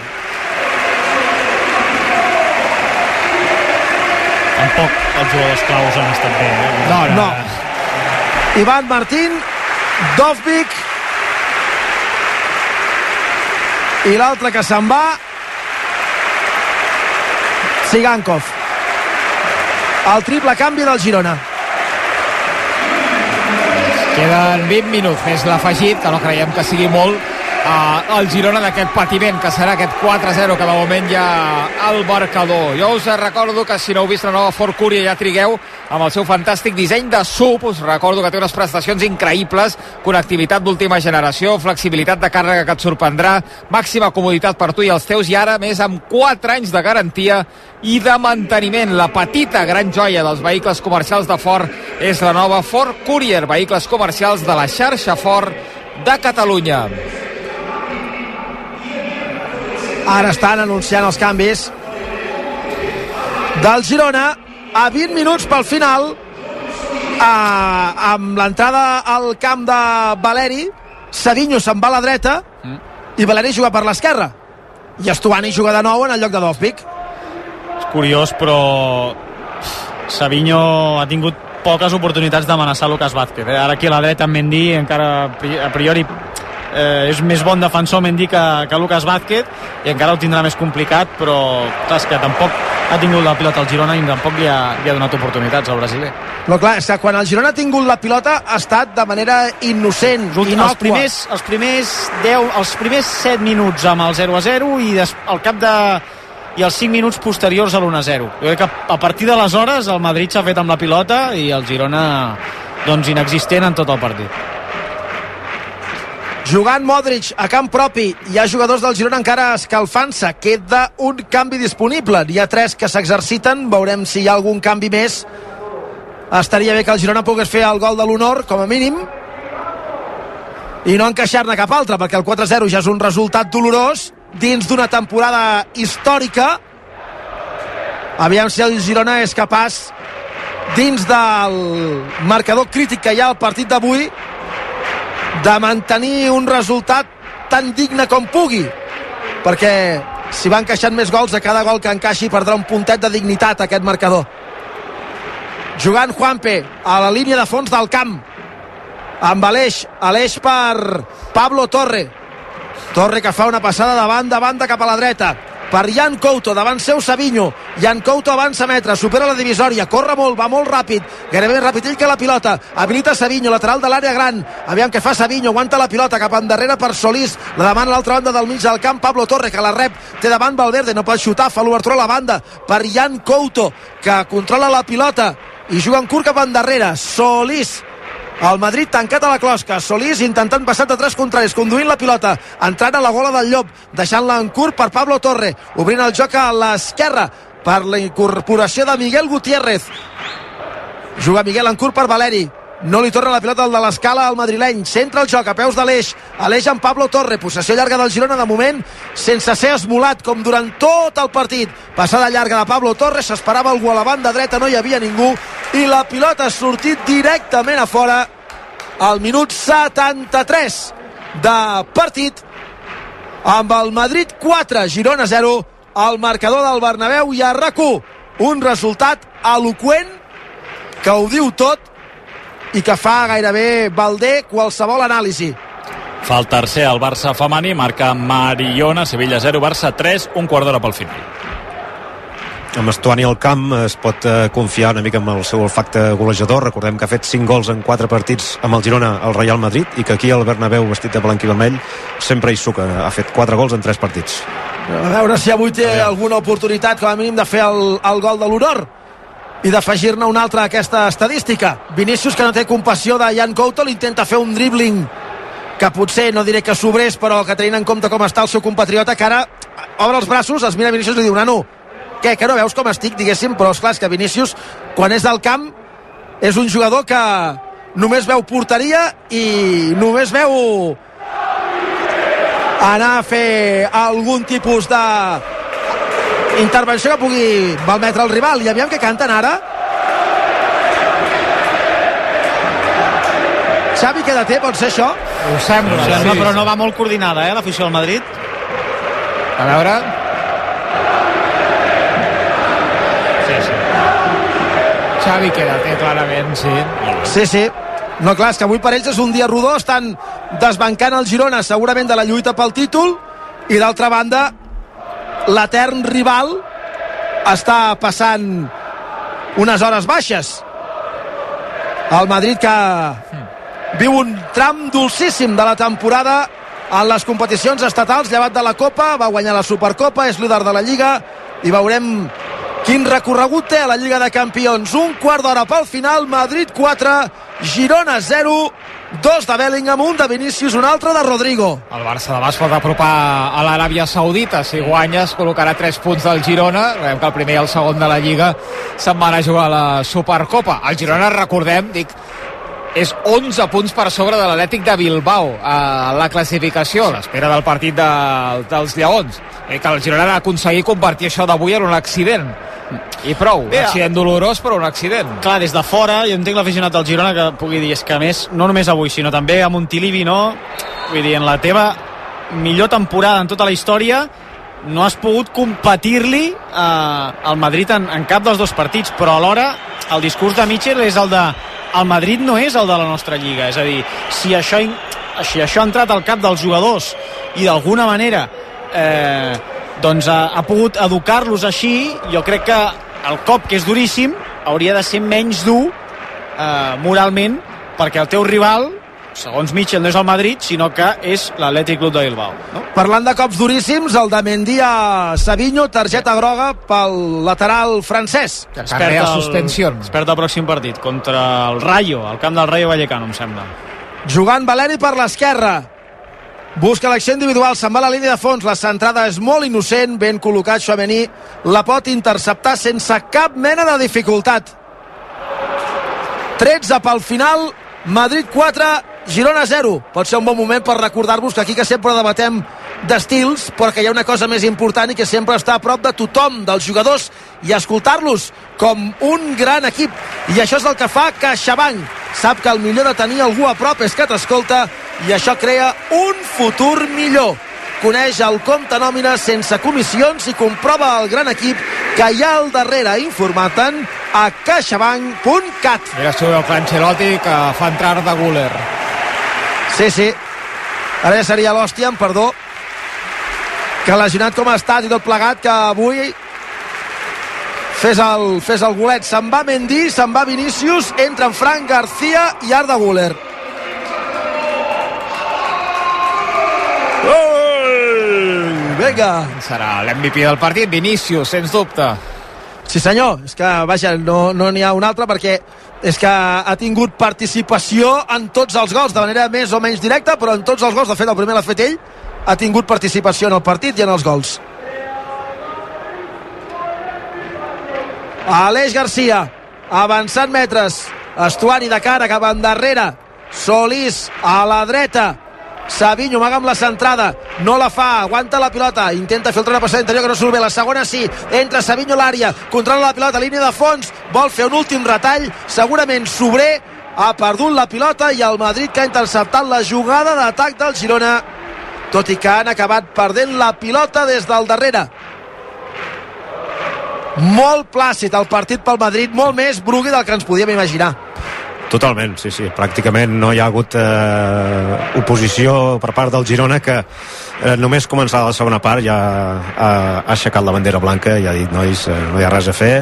Tampoc els jugadors claus han estat bé. Eh? No, no. no. Ivan Martín, Dovvik i l'altre que se'n va Sigankov el triple canvi del Girona queden 20 minuts més l'afegit que no creiem que sigui molt eh, el Girona d'aquest patiment que serà aquest 4-0 que de moment ja al marcador. Jo us recordo que si no heu vist la nova Ford Curia ja trigueu amb el seu fantàstic disseny de sub, us recordo que té unes prestacions increïbles, connectivitat d'última generació, flexibilitat de càrrega que et sorprendrà, màxima comoditat per tu i els teus i ara més amb 4 anys de garantia i de manteniment. La petita gran joia dels vehicles comercials de Ford és la nova Ford Courier, vehicles comercials de la xarxa Ford de Catalunya. Ara estan anunciant els canvis del Girona a 20 minuts pel final eh, amb l'entrada al camp de Valeri Sedinho se'n va a la dreta mm. i Valeri juga per l'esquerra i Estuani juga de nou en el lloc de Dovvik és curiós però Savinho ha tingut poques oportunitats d'amenaçar Lucas Vázquez eh? ara aquí a la dreta amb Mendy encara a priori eh, és més bon defensor Mendy que, que Lucas Vázquez i encara ho tindrà més complicat però clar, és que tampoc ha tingut la pilota al Girona i tampoc li ha, li ha donat oportunitats al brasiler Però clar, és que quan el Girona ha tingut la pilota ha estat de manera innocent, innocua. els primers, els primers 10, els primers 7 minuts amb el 0 a 0 i des, al cap de i els 5 minuts posteriors a l'1 0 jo crec que a partir d'aleshores el Madrid s'ha fet amb la pilota i el Girona doncs inexistent en tot el partit Jugant Modric a camp propi, hi ha jugadors del Girona encara escalfant-se. Queda un canvi disponible. N'hi ha tres que s'exerciten. Veurem si hi ha algun canvi més. Estaria bé que el Girona pogués fer el gol de l'honor, com a mínim, i no encaixar-ne cap altre, perquè el 4-0 ja és un resultat dolorós dins d'una temporada històrica. Aviam si el Girona és capaç, dins del marcador crític que hi ha al partit d'avui, de mantenir un resultat tan digne com pugui perquè si va encaixant més gols a cada gol que encaixi perdrà un puntet de dignitat aquest marcador. Jugant Juanpe a la línia de fons del camp. Amb Aleix Aleix per Pablo Torre. Torre que fa una passada de banda a banda cap a la dreta per Jan Couto, davant seu Savinho. Jan Couto avança metres, supera la divisòria corre molt, va molt ràpid gairebé més ràpid ell que la pilota, habilita Savinho lateral de l'àrea gran, aviam què fa Savinho aguanta la pilota cap endarrere per Solís. La demana a l'altra banda del mig del camp, Pablo Torre que la rep, té davant Valverde, no pot xutar fa l'obertura a la banda, per Jan Couto que controla la pilota i juga en curt cap endarrere, Solís el Madrid tancat a la closca. Solís intentant passar de tres contraris, conduint la pilota, entrant a la gola del Llop, deixant-la en curt per Pablo Torre, obrint el joc a l'esquerra per la incorporació de Miguel Gutiérrez. Juga Miguel en curt per Valeri. No li torna la pilota al de l'escala al madrileny. Centra el joc a peus de l'eix. Aleix amb Pablo Torre. Possessió llarga del Girona de moment sense ser esmolat com durant tot el partit. Passada llarga de Pablo Torre. S'esperava algú a la banda dreta. No hi havia ningú. I la pilota ha sortit directament a fora al minut 73 de partit amb el Madrid 4, Girona 0 al marcador del Bernabéu i a rac un resultat eloqüent que ho diu tot i que fa gairebé balder qualsevol anàlisi. Fa el tercer al Barça femení, marca Mariona, Sevilla 0, Barça 3, un quart d'hora pel final. Amb Estuani al camp es pot eh, confiar una mica amb el seu olfacte golejador. Recordem que ha fet 5 gols en 4 partits amb el Girona al Real Madrid i que aquí al Bernabéu vestit de blanc i vermell sempre hi suca. Ha fet 4 gols en 3 partits. A veure si avui té alguna oportunitat com a mínim de fer el, el gol de l'honor i d'afegir-ne un altre a aquesta estadística. Vinícius, que no té compassió de Jan Couto, l'intenta fer un dribbling que potser, no diré que sobrés, però que tenint en compte com està el seu compatriota, que ara obre els braços, es mira Vinícius i diu, nano, què, que no veus com estic, diguéssim, però esclar, és que Vinícius, quan és del camp, és un jugador que només veu porteria i només veu anar a fer algun tipus de intervenció que pugui malmetre el rival i aviam què canten ara Xavi queda té, pot ser això? Ho sembla, Ho sembla, però no va molt coordinada, eh, l'afició del Madrid. A veure... Sí, sí. Xavi queda té, clarament, sí. Sí, sí. No, clar, és que avui per ells és un dia rodó, estan desbancant el Girona segurament de la lluita pel títol i d'altra banda l'etern rival està passant unes hores baixes el Madrid que viu un tram dolcíssim de la temporada en les competicions estatals, llevat de la Copa, va guanyar la Supercopa, és líder de la Lliga i veurem quin recorregut té a la Lliga de Campions. Un quart d'hora pel final, Madrid 4, Girona 0, dos de Bellingham, un de Vinícius, un altre de Rodrigo. El Barça es pot apropar a l'Aràbia Saudita. Si guanya es col·locarà 3 punts del Girona. Veiem que el primer i el segon de la Lliga se'n van a jugar a la Supercopa. El Girona, recordem, dic, és 11 punts per sobre de l'Atlètic de Bilbao a la classificació, a l'espera del partit de, dels Lleons. Eh, que el Girona ha d'aconseguir convertir això d'avui en un accident. I prou, un accident dolorós, però un accident. Clar, des de fora, jo entenc l'aficionat del Girona que pugui dir, és que més, no només avui, sinó també a Montilivi, no? Vull dir, en la teva millor temporada en tota la història no has pogut competir-li eh, al Madrid en, en cap dels dos partits, però alhora el discurs de Mitchell és el de el Madrid no és el de la nostra lliga, és a dir, si això així això ha entrat al cap dels jugadors i d'alguna manera eh, doncs ha, ha pogut educar-los així, jo crec que el cop, que és duríssim, hauria de ser menys dur eh, moralment perquè el teu rival segons Mitchell no és el Madrid, sinó que és l'Atlètic Club de Bilbao. No? Parlant de cops duríssims, el de Mendy a Savinho, targeta groga pel lateral francès. Que carrera suspensió. Es perd el pròxim partit contra el Rayo, al camp del Rayo Vallecano, em sembla. Jugant Valeri per l'esquerra. Busca l'acció individual, se'n va a la línia de fons, la centrada és molt innocent, ben col·locat Chouameni, la pot interceptar sense cap mena de dificultat. 13 pel final, Madrid 4, Girona 0. Pot ser un bon moment per recordar-vos que aquí que sempre debatem d'estils, però que hi ha una cosa més important i que sempre està a prop de tothom, dels jugadors, i escoltar-los com un gran equip. I això és el que fa CaixaBank. Sap que el millor de tenir algú a prop és que t'escolta i això crea un futur millor. Coneix el compte nòmina sense comissions i comprova el gran equip que hi ha al darrere informant a caixabank.cat. Mira si ho veu Ancelotti que fa entrar de Guller. Sí, sí. Ara ja seria l'hòstia, amb perdó, que lesionat com ha estat i tot plegat, que avui fes el, fes el golet. Se'n va Mendy, se'n va Vinícius, entra en Frank García i Arda Guller. Vinga! Serà l'MVP del partit, Vinícius, sens dubte. Sí senyor, és que vaja, no n'hi no ha un altre perquè és que ha tingut participació en tots els gols, de manera més o menys directa, però en tots els gols, de fet el primer l'ha fet ell, ha tingut participació en el partit i en els gols. Aleix Garcia, avançant metres, Estuani de cara, cap endarrere, Solís a la dreta, Savinho amaga amb la centrada, no la fa, aguanta la pilota, intenta filtrar una passada interior que no surt bé, la segona sí, entra Savinho a l'àrea, controla la pilota, línia de fons, vol fer un últim retall, segurament sobrer, ha perdut la pilota i el Madrid que ha interceptat la jugada d'atac del Girona, tot i que han acabat perdent la pilota des del darrere. Molt plàcid el partit pel Madrid, molt més brugui del que ens podíem imaginar. Totalment, sí, sí. Pràcticament no hi ha hagut eh, oposició per part del Girona que eh, només començar la segona part ja ha, ha aixecat la bandera blanca i ha dit, nois, eh, no hi ha res a fer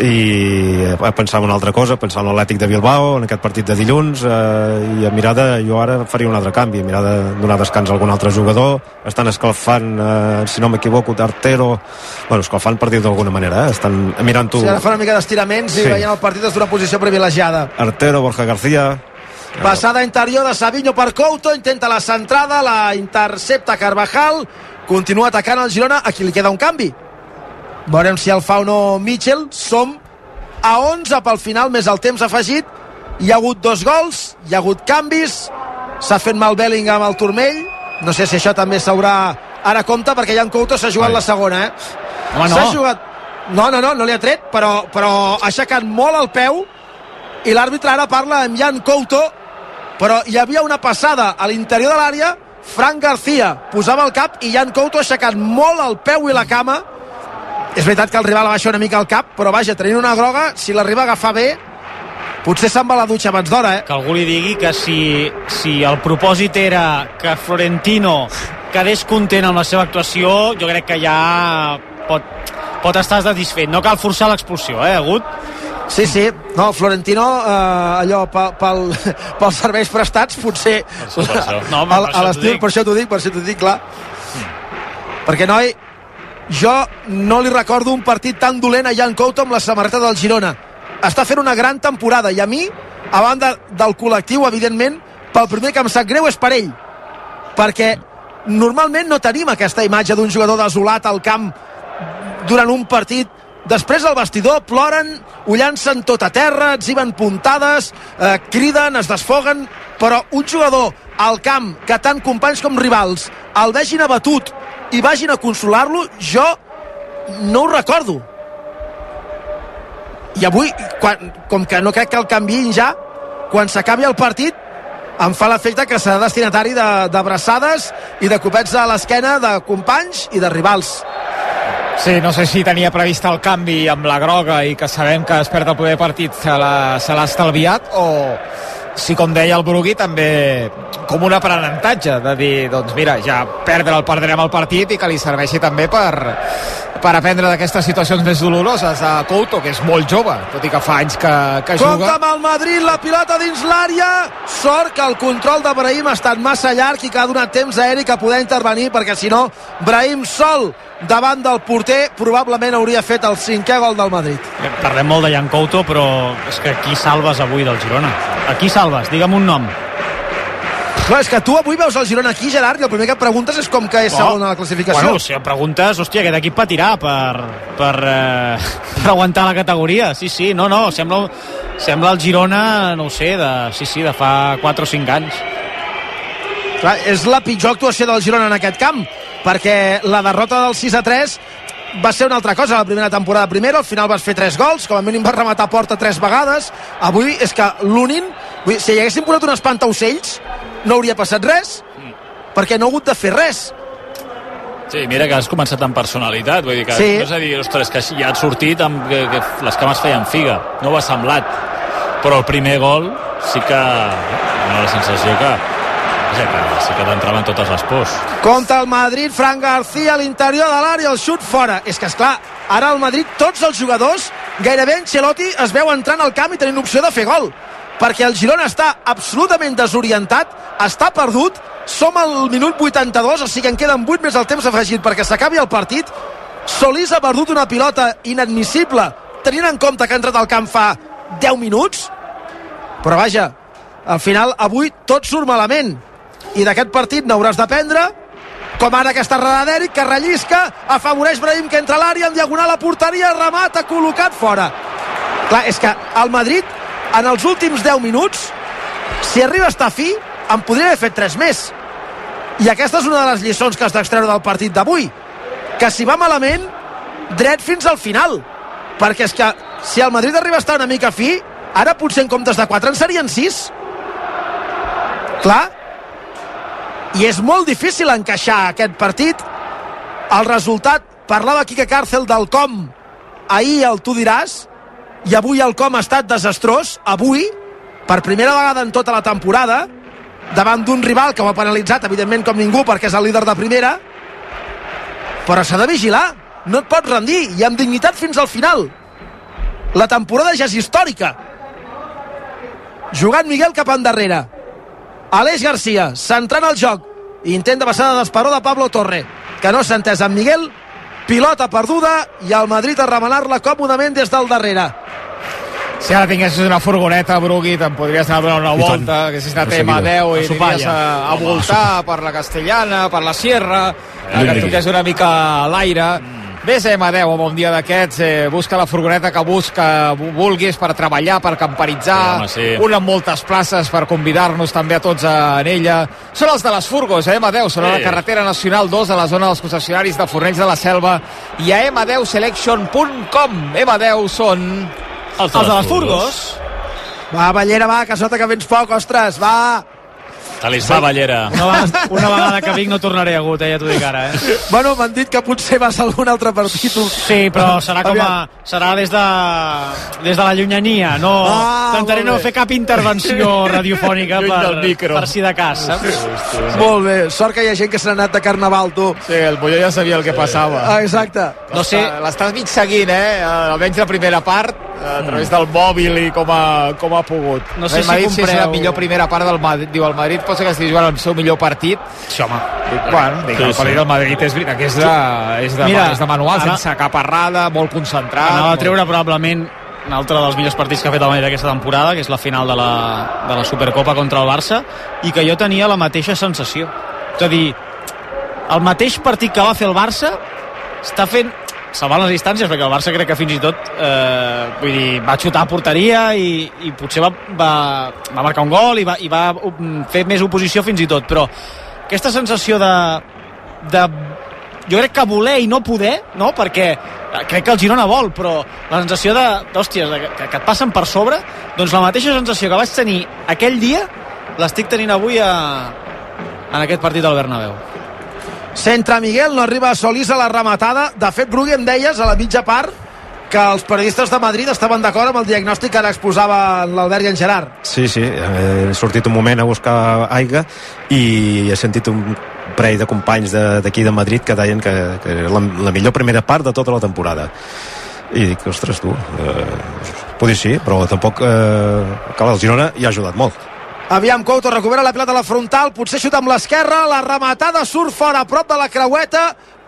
i pensava una altra cosa, pensava en l'Atlètic de Bilbao en aquest partit de dilluns eh, i a mirar de, jo ara faria un altre canvi a mirar de donar descans a algun altre jugador estan escalfant, eh, si no m'equivoco d'Artero, bueno, escalfant per dir d'alguna manera, eh? estan mirant-ho Sí, ara fa una mica d'estiraments i Sí. veient el partit des d'una posició privilegiada. Artero, Borja García Passada interior de Savinho per Couto, intenta la centrada, la intercepta Carvajal, continua atacant el Girona, a qui li queda un canvi. Veurem si el fa o no Mitchell. Som a 11 pel final, més el temps afegit. Hi ha hagut dos gols, hi ha hagut canvis, s'ha fet mal Bellingham al turmell, no sé si això també s'haurà... Ara compte perquè Jan Couto s'ha jugat Ai. la segona, eh? Home, no. S'ha jugat... No, no, no, no li ha tret, però, però ha aixecat molt el peu i l'àrbitre ara parla amb Jan Couto però hi havia una passada a l'interior de l'àrea Frank García posava el cap i Jan Couto ha aixecat molt el peu i la cama és veritat que el rival abaixa una mica el cap però vaja, tenint una groga, si l'arriba a agafar bé potser se'n va la dutxa abans d'hora eh? Que algú li digui que si, si el propòsit era que Florentino quedés content amb la seva actuació, jo crec que ja pot, pot estar satisfet. No cal forçar l'expulsió, eh, Agut? Sí, sí, no, Florentino eh, allò pe, pel, pels serveis prestats potser això, per això. No, home, a, per a dic. per això t'ho dic, per això t'ho dic, clar perquè noi jo no li recordo un partit tan dolent a Jan Couto amb la samarreta del Girona. Està fent una gran temporada i a mi, a banda del col·lectiu, evidentment pel primer que em sap greu és per ell. Perquè normalment no tenim aquesta imatge d'un jugador desolat al camp durant un partit. Després al vestidor ploren, ho llancen tot a terra, etziben puntades, eh, criden, es desfoguen, però un jugador al camp que tant companys com rivals el vegin abatut i vagin a consolar-lo, jo no ho recordo. I avui, quan, com que no crec que el canviïn ja, quan s'acabi el partit, em fa l'efecte que serà destinatari de- d'abraçades i de copets a l'esquena de companys i de rivals. Sí, no sé si tenia previst el canvi amb la groga i que sabem que es perd el primer partit se l'ha estalviat o, sí, com deia el Brugui, també com un aprenentatge de dir, doncs mira, ja perdre el perdrem el partit i que li serveixi també per, per aprendre d'aquestes situacions més doloroses a Couto, que és molt jove, tot i que fa anys que, que Compte juga. amb el Madrid, la pilota dins l'àrea. Sort que el control de Brahim ha estat massa llarg i que ha donat temps a Eric a poder intervenir, perquè si no, Brahim sol davant del porter probablement hauria fet el cinquè gol del Madrid. Parlem molt de Jan Couto, però és que qui salves avui del Girona? A qui salves? Digue'm un nom. Clar, és que tu avui veus el Girona aquí, Gerard, i el primer que et preguntes és com que és segon a la classificació. Bueno, si em preguntes, hòstia, aquest equip patirà per, per, eh, [LAUGHS] per aguantar la categoria. Sí, sí, no, no, sembla, sembla el Girona, no ho sé, de, sí, sí, de fa 4 o 5 anys. Clar, és la pitjor actuació del Girona en aquest camp, perquè la derrota del 6 a 3 va ser una altra cosa la primera temporada. Primera, al final vas fer 3 gols, com a mínim vas rematar a porta 3 vegades. Avui és que l'Unin, vull dir, si hi haguessin posat un espantaocells, no hauria passat res, perquè no ha hagut de fer res. Sí, mira que has començat amb personalitat, vull dir que Sí. no és a dir, ostres, que ja has sortit amb que, que les cames feien figa, no ho ha semblat. Però el primer gol sí que dona la sensació que, vaja, que sí que t'entraven totes les pors. Compte el Madrid, Fran García a l'interior de l'àrea, el xut fora. És que, és clar, ara al Madrid tots els jugadors, gairebé Ancelotti es veu entrant al camp i tenint opció de fer gol. Perquè el Girona està absolutament desorientat, està perdut, som al minut 82, o sigui en queden 8 més el temps afegit perquè s'acabi el partit. Solís ha perdut una pilota inadmissible, tenint en compte que ha entrat al camp fa 10 minuts. Però vaja, al final avui tot surt malament i d'aquest partit n'hauràs d'aprendre com ara aquesta errada d'Eric que rellisca, afavoreix Brahim que entra a l'àrea en diagonal a porteria, remata col·locat fora clar, és que el Madrid en els últims 10 minuts si arriba a estar fi en podria haver fet 3 més. I aquesta és una de les lliçons que has d'extreure del partit d'avui. Que si va malament dret fins al final. Perquè és que si el Madrid arriba a estar una mica fi ara potser en comptes de 4 en serien 6 clar. I és molt difícil encaixar aquest partit. El resultat parlava Quique Càrcel del com. Ahir el tu diràs i avui el com ha estat desastrós avui, per primera vegada en tota la temporada davant d'un rival que ho ha penalitzat evidentment com ningú perquè és el líder de primera però s'ha de vigilar. No et pots rendir i amb dignitat fins al final. La temporada ja és històrica. Jugant Miguel cap endarrere. Aleix Garcia, centrant el joc. Intent de passada d'esperó de Pablo Torre que no s'ha entès amb Miguel pilota perduda i el Madrid a remenar-la còmodament des del darrere Si ara tinguessis una furgoneta, Brugui, te'n podries anar a donar una I tant. volta, que haguessis anat De a seguida. M10 i A aniries a, a voltar per la Castellana, per la Sierra, eh, que et toqués una mica a l'aire. Ves M10 amb un dia d'aquests, eh, busca la furgoneta que busca, vu- vulguis per treballar, per camperitzar, Sí, home, sí. una amb moltes places per convidar-nos també a tots a, en ella. Són els de les furgos, a M10, són a la Sí. carretera nacional 2 a la zona dels concessionaris de Fornells de la Selva i a m10selection.com. M10 són Els Els de les Furgos? va Ballera, va, que sota que vens poc, ostres, va Talismà Ballera. Una vegada, una vegada que vinc no tornaré a Gut, eh, ja t'ho dic ara, eh? bueno, m'han dit que potser vas a algun altre partit Sí, però serà com a, serà des de, des de la llunyania. No, Ah, Intentaré no fer cap intervenció radiofònica per, per si de cas, saps? molt bé, sort que hi ha gent que s'ha anat de carnaval tu Sí, el Molló ja sabia el que passava. ah, exacte No sé, L'estàs mig seguint, eh? Almenys la primera part, a través del mòbil i com ha, com ha pogut. No sé si Madrid, si és la compreu- millor primera part del Madrid. Diu, el Madrid pot ser que estigui jugant el seu millor partit. sí, home. Dic, bueno, dic, Sí, el sí. partit del Madrid és veritat que és de, és de, Mira, és de manual, ara- sense cap errada, molt concentrat. Anava a molt- treure probablement un altre dels millors partits que ha fet el Madrid aquesta temporada, que és la final de la, de la Supercopa contra el Barça, i que jo tenia la mateixa sensació. És a dir, el mateix partit que va fer el Barça està fent salvant les distàncies, perquè el Barça crec que fins i tot eh, vull dir, va xutar a porteria i, i potser va, va, va marcar un gol i va, i va fer més oposició fins i tot, però aquesta sensació de, de jo crec que voler i no poder, no? perquè eh, crec que el Girona vol, però la sensació de, d'hòsties, de, que, que et passen per sobre, doncs la mateixa sensació que vaig tenir aquell dia, l'estic tenint avui a, en aquest partit del Bernabéu. Centre Miguel, no arriba a Solís a la rematada. De fet, Brugui em deies a la mitja part que els periodistes de Madrid estaven d'acord amb el diagnòstic que ara exposava l'Albert i en Gerard. Sí, sí, he sortit un moment a buscar aigua i he sentit un parell de companys d'aquí de, de Madrid que deien que, que la, la millor primera part de tota la temporada i dic, ostres tu eh, potser sí, però tampoc eh, cal el Girona hi ha ajudat molt Aviam, Couto recupera la pilota a la frontal, potser xuta amb l'esquerra, la rematada surt fora a prop de la creueta,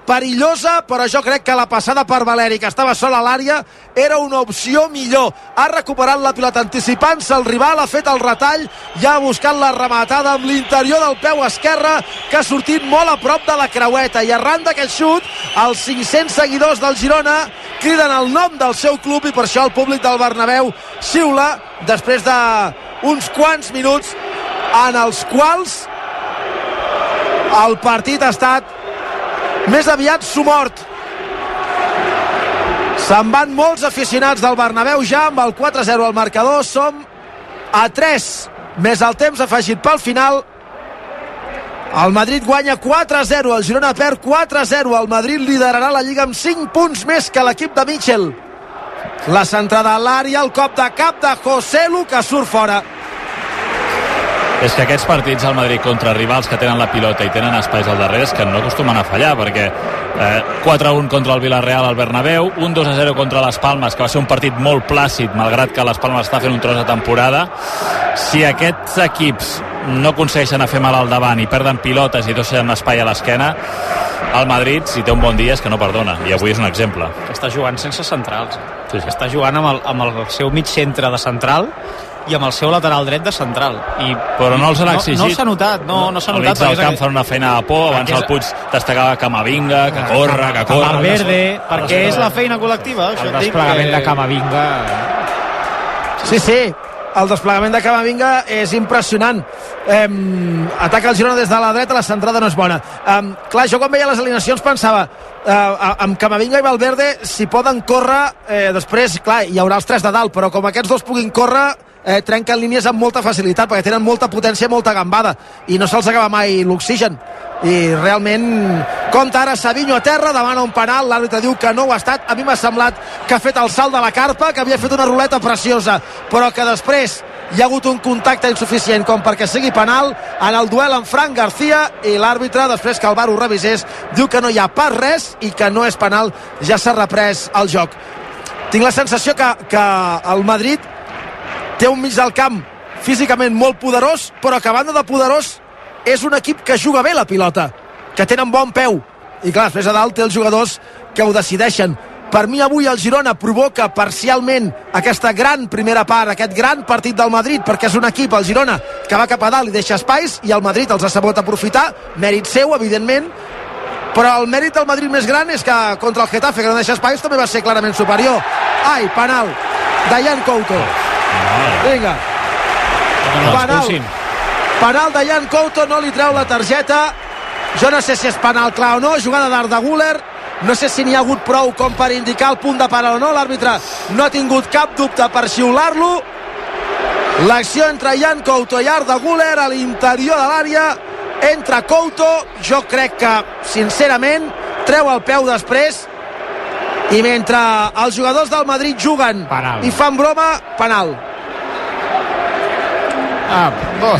perillosa, però jo crec que la passada per Valeri, que estava sol a l'àrea, era una opció millor. Ha recuperat la pilota anticipant-se el rival, ha fet el retall, ja ha buscat la rematada amb l'interior del peu esquerre, que ha sortit molt a prop de la creueta. I arran d'aquest xut, els 500 seguidors del Girona criden el nom del seu club i per això el públic del Bernabéu xiula després d'uns quants minuts en els quals el partit ha estat més aviat sumort se'n van molts aficionats del Bernabéu ja amb el 4-0 al marcador. Som a 3 més el temps afegit pel final. El Madrid guanya 4-0, el Girona perd 4-0, el Madrid liderarà la Lliga amb 5 punts més que l'equip de Mitchell. La centrada a l'àrea, el cop de cap de José Lu que surt fora. És que aquests partits al Madrid contra rivals que tenen la pilota i tenen espais al darrere és que no acostumen a fallar, perquè eh, 4-1 contra el Villarreal al Bernabéu, un 2-0 contra les Palmes, que va ser un partit molt plàcid, malgrat que les Palmes està fent un tros de temporada. Si aquests equips no aconsegueixen a fer mal al davant i perden pilotes i deixen espai a l'esquena, el Madrid, si té un bon dia, és que no perdona, i avui és un exemple. Està jugant sense centrals. Sí, sí. Està jugant amb el, amb el seu mig centre de central i amb el seu lateral dret de central. I, però no els han exigit. No, no s'ha notat, no, no s'ha notat. El camp fan una feina de por, abans el Puig destacava Camavinga, que corre, que corre. Valverde, perquè és la feina col·lectiva. Això el desplegament que... de Camavinga... Sí, sí, el desplegament de Camavinga és impressionant eh, ataca el Girona des de la dreta la centrada no és bona eh, clar, jo quan veia les alineacions pensava eh, amb Camavinga i Valverde si poden córrer eh, després, clar, hi haurà els tres de dalt però com aquests dos puguin córrer eh, trenquen línies amb molta facilitat perquè tenen molta potència, molta gambada i no se'ls acaba mai l'oxigen. I realment compta ara Savinho a terra, demana un penal l'àrbitre diu que no ho ha estat, a mi m'ha semblat que ha fet el salt de la carpa, que havia fet una ruleta preciosa, però que després hi ha hagut un contacte insuficient com perquè sigui penal en el duel amb Frank García i l'àrbitre, després que el bar ho revisés diu que no hi ha pas res i que no és penal, ja s'ha reprès el joc. Tinc la sensació que, que el Madrid té un mig del camp físicament molt poderós, però que a banda de poderós és un equip que juga bé la pilota, que tenen bon peu. I clar, després a dalt té els jugadors que ho decideixen. Per mi avui el Girona provoca parcialment aquesta gran primera part, aquest gran partit del Madrid, perquè és un equip, el Girona, que va cap a dalt i deixa espais, i el Madrid els ha sabut aprofitar, mèrit seu, evidentment, però el mèrit del Madrid més gran és que contra el Getafe, que no deixa espais, també va ser clarament superior. Ai, penal, Dayan Couto. Vinga. Penal. Penal de Jan Couto, no li treu la targeta. Jo no sé si és penal clar o no, jugada d'Arda Guller. No sé si n'hi ha hagut prou com per indicar el punt de penal o no. L'àrbitre no ha tingut cap dubte per xiular-lo. L'acció entre Jan Couto i Arda Guller a l'interior de l'àrea. Entra Couto, jo crec que, sincerament, treu el peu després i mentre els jugadors del Madrid juguen penal. i fan broma, penal. Ah, bo.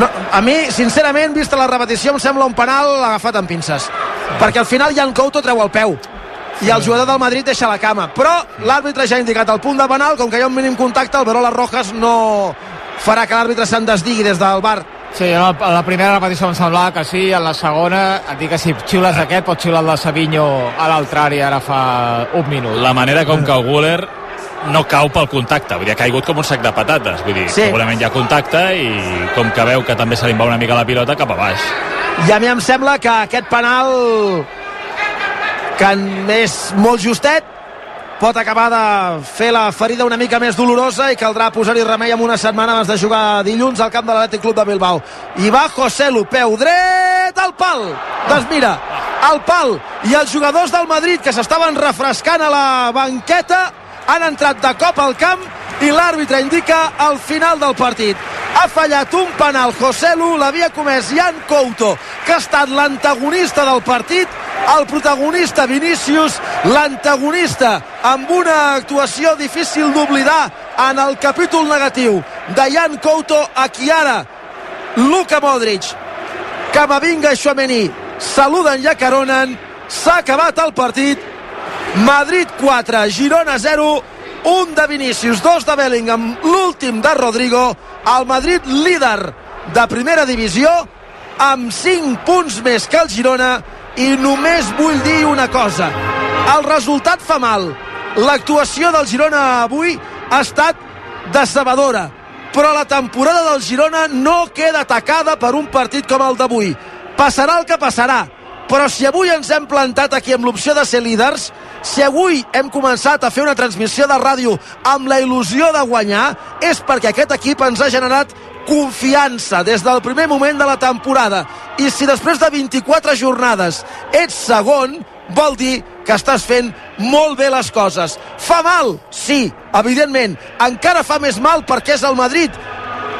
No, a mi, sincerament, vista la repetició, em sembla un penal agafat amb pinces. Perquè al final Jan Couto treu el peu i el jugador del Madrid deixa la cama. Però l'àrbitre ja ha indicat el punt de penal, com que hi ha un mínim contacte, el Verola Rojas no farà que l'àrbitre se'n desdigui des del bar. Sí, a la primera repetició em semblava que sí, en la segona et dic que si xiules aquest pots xiular el de Savinho a l'altra àrea ara fa un minut. La manera com que el Guller no cau pel contacte, vull dir, ha caigut com un sac de patates, vull dir, Sí. segurament hi ha contacte i com que veu que també se li en va una mica la pilota cap a baix. I a mi em sembla que aquest penal que és molt justet pot acabar de fer la ferida una mica més dolorosa i caldrà posar-hi remei amb una setmana abans de jugar dilluns al camp de l'Atlètic Club de Bilbao. I va José Lu, peu dret al pal. Desmira, al pal. I els jugadors del Madrid que s'estaven refrescant a la banqueta han entrat de cop al camp i l'àrbitre indica el final del partit. Ha fallat un penal. José Lu, l'havia comès. Jan Couto, que ha estat l'antagonista del partit el protagonista Vinícius, l'antagonista amb una actuació difícil d'oblidar en el capítol negatiu de Jan Couto, a qui ara Luka Modric, Camavinga i Chouameni saluden i acaronen, s'ha acabat el partit, Madrid 4, Girona 0, un de Vinícius, dos de Bellingham, l'últim de Rodrigo, el Madrid líder de primera divisió, amb 5 punts més que el Girona, i només vull dir una cosa, el resultat fa mal, l'actuació del Girona avui ha estat decebedora, però la temporada del Girona no queda atacada per un partit com el d'avui. Passarà el que passarà, però si avui ens hem plantat aquí amb l'opció de ser líders, si avui hem començat a fer una transmissió de ràdio amb la il·lusió de guanyar, és perquè aquest equip ens ha generat confiança des del primer moment de la temporada. I si després de 24 jornades ets segon, vol dir que estàs fent molt bé les coses. Fa mal? Sí, evidentment. Encara fa més mal perquè és el Madrid.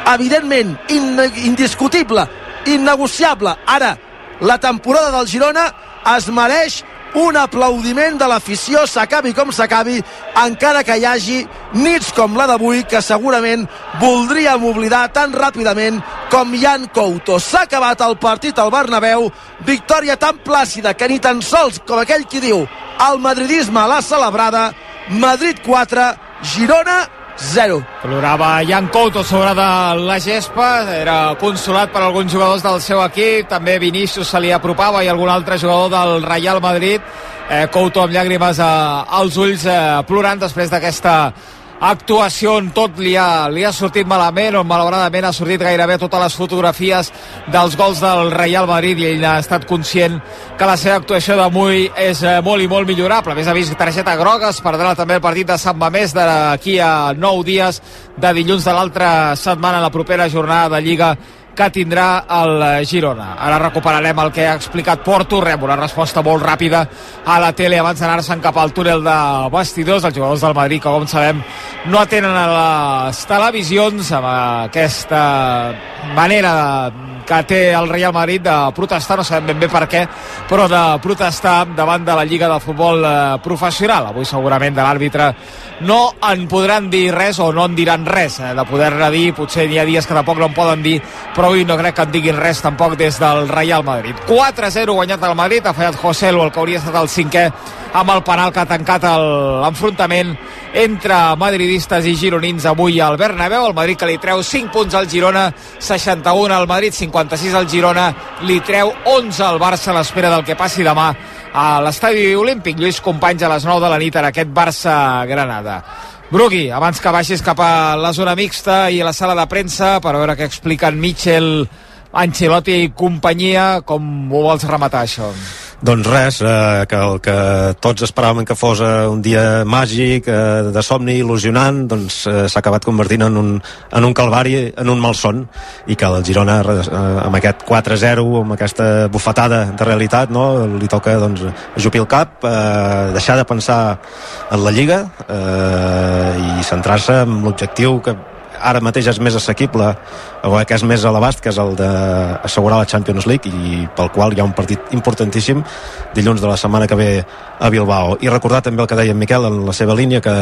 Evidentment, in indiscutible, innegociable. Ara, la temporada del Girona es mereix un aplaudiment de l'afició, s'acabi com s'acabi, encara que hi hagi nits com la d'avui que segurament voldríem oblidar tan ràpidament com Jan Couto. S'ha acabat el partit al Bernabéu, victòria tan plàcida que ni tan sols, com aquell qui diu, el madridisme l'ha celebrada, Madrid 4, Girona 0. Plorava Jan Couto sobre de la gespa, era consolat per alguns jugadors del seu equip, també Vinícius se li apropava i algun altre jugador del Real Madrid. Eh, Couto amb llàgrimes eh, als ulls eh, plorant després d'aquesta actuació on tot li ha, li ha sortit malament, on malauradament ha sortit gairebé totes les fotografies dels gols del Real Madrid i ell ha estat conscient que la seva actuació d'avui és eh, molt i molt millorable. A més, ha vist targeta groga, es perdrà també el partit de Sant Mamés d'aquí a 9 dies de dilluns de l'altra setmana, la propera jornada de Lliga que tindrà el Girona. Ara recuperarem el que ha explicat Porto, rep una resposta molt ràpida a la tele abans d'anar-se'n cap al túnel de vestidors. Els jugadors del Madrid, que com sabem, no atenen a les televisions amb aquesta manera que té el Real Madrid de protestar, no sabem ben bé per què, però de protestar davant de la Lliga de Futbol eh, Professional. Avui segurament de l'àrbitre no en podran dir res o no en diran res eh, de poder-ne dir, potser hi ha dies que tampoc no en poden dir, però avui no crec que en diguin res tampoc des del Real Madrid. 4-0 guanyat el Madrid, ha fallat José Lu, el que hauria estat el cinquè amb el penal que ha tancat l'enfrontament entre madridistes i gironins avui al Bernabéu. El Madrid que li treu 5 punts al Girona, 61 al Madrid, 56 al Girona, li treu 11 al Barça a l'espera del que passi demà a l'estadi olímpic. Lluís Companys a les 9 de la nit en aquest Barça-Granada. Brugui, abans que baixis cap a la zona mixta i a la sala de premsa per veure què expliquen Mitchell, Ancelotti i companyia, com ho vols rematar això? Doncs res, eh, que el que tots esperàvem que fos eh, un dia màgic, eh, de somni, il·lusionant, doncs eh, s'ha acabat convertint en un, en un calvari, en un malson, i que el Girona, eh, amb aquest 4-0, amb aquesta bufetada de realitat, no, li toca doncs, ajupir el cap, eh, deixar de pensar en la Lliga eh, i centrar-se en l'objectiu que ara mateix és més assequible o que és més a l'abast que és el d'assegurar la Champions League i pel qual hi ha un partit importantíssim dilluns de la setmana que ve a Bilbao i recordar també el que deia en Miquel en la seva línia que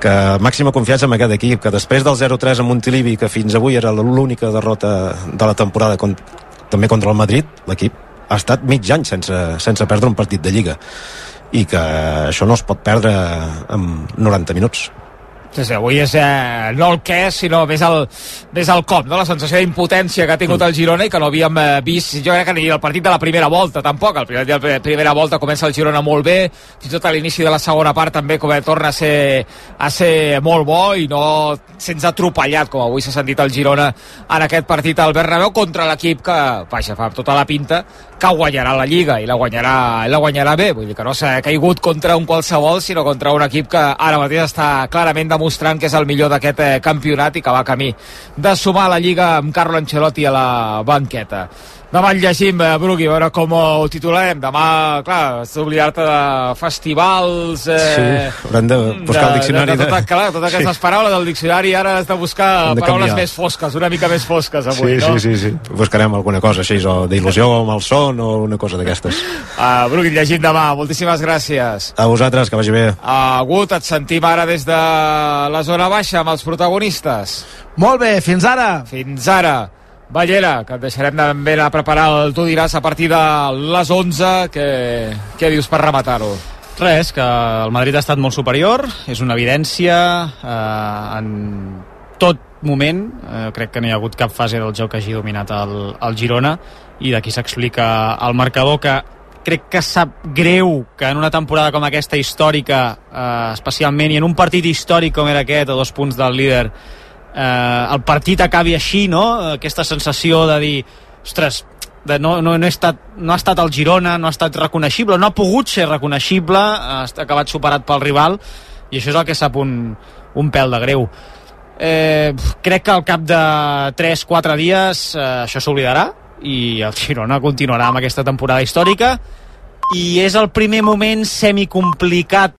que màxima confiança en aquest equip, que després del 0-3 a Montilivi, que fins avui era l'única derrota de la temporada con, també contra el Madrid, l'equip ha estat mig any sense, sense perdre un partit de Lliga i que això no es pot perdre en 90 minuts. Sí, sí, avui és eh, no el què, sinó més el, més el com, no? la sensació d'impotència que ha tingut el Girona i que no havíem eh, vist, jo crec que ni el partit de la primera volta tampoc, el primer dia de la primera volta comença el Girona molt bé, fins i tot a l'inici de la segona part també com torna a ser, a ser molt bo i no sense atropellat com avui s'ha sentit el Girona en aquest partit al Bernabéu contra l'equip que, vaja, fa tota la pinta que guanyarà la Lliga i la guanyarà, i la guanyarà bé, vull dir que no s'ha caigut contra un qualsevol, sinó contra un equip que ara mateix està clarament demostrant que és el millor d'aquest eh, campionat i que va camí de sumar la Lliga amb Carlo Ancelotti a la banqueta. Demà el llegim, eh, Brugui, a veure com ho titularem. Demà, clar, has d'oblidar-te de festivals... Eh, Sí, haurem de buscar el diccionari De, de, de, de- clar, totes aquestes Sí. paraules del diccionari ara has de buscar Hem de paraules canviar. més fosques, una mica més fosques avui, sí, no? sí, sí, sí. Buscarem alguna cosa així, o d'il·lusió o malson o una cosa d'aquestes. Uh, Brugui, llegim demà. Moltíssimes gràcies. A vosaltres, que vagi bé. Agut, et sentim ara des de la zona baixa amb els protagonistes. Molt bé, fins ara. Fins ara. Ballera, que et deixarem anar a preparar el Tu diràs a partir de les 11. Què, què dius per rematar-ho? Res, que el Madrid ha estat molt superior, és una evidència eh, en tot moment, eh, crec que no hi ha hagut cap fase del joc que hagi dominat el, el Girona i d'aquí s'explica el marcador que crec que sap greu que en una temporada com aquesta històrica eh, especialment i en un partit històric com era aquest a dos punts del líder eh, el partit acabi així no? aquesta sensació de dir ostres, de no, no, no, he estat, no ha estat el Girona, no ha estat reconeixible, no ha pogut ser reconeixible, ha est- ha acabat superat pel rival, i això és el que sap un, un pèl de greu. Eh, crec que al cap de 3-4 dies eh, això s'oblidarà i el Girona continuarà amb aquesta temporada històrica i és el primer moment semicomplicat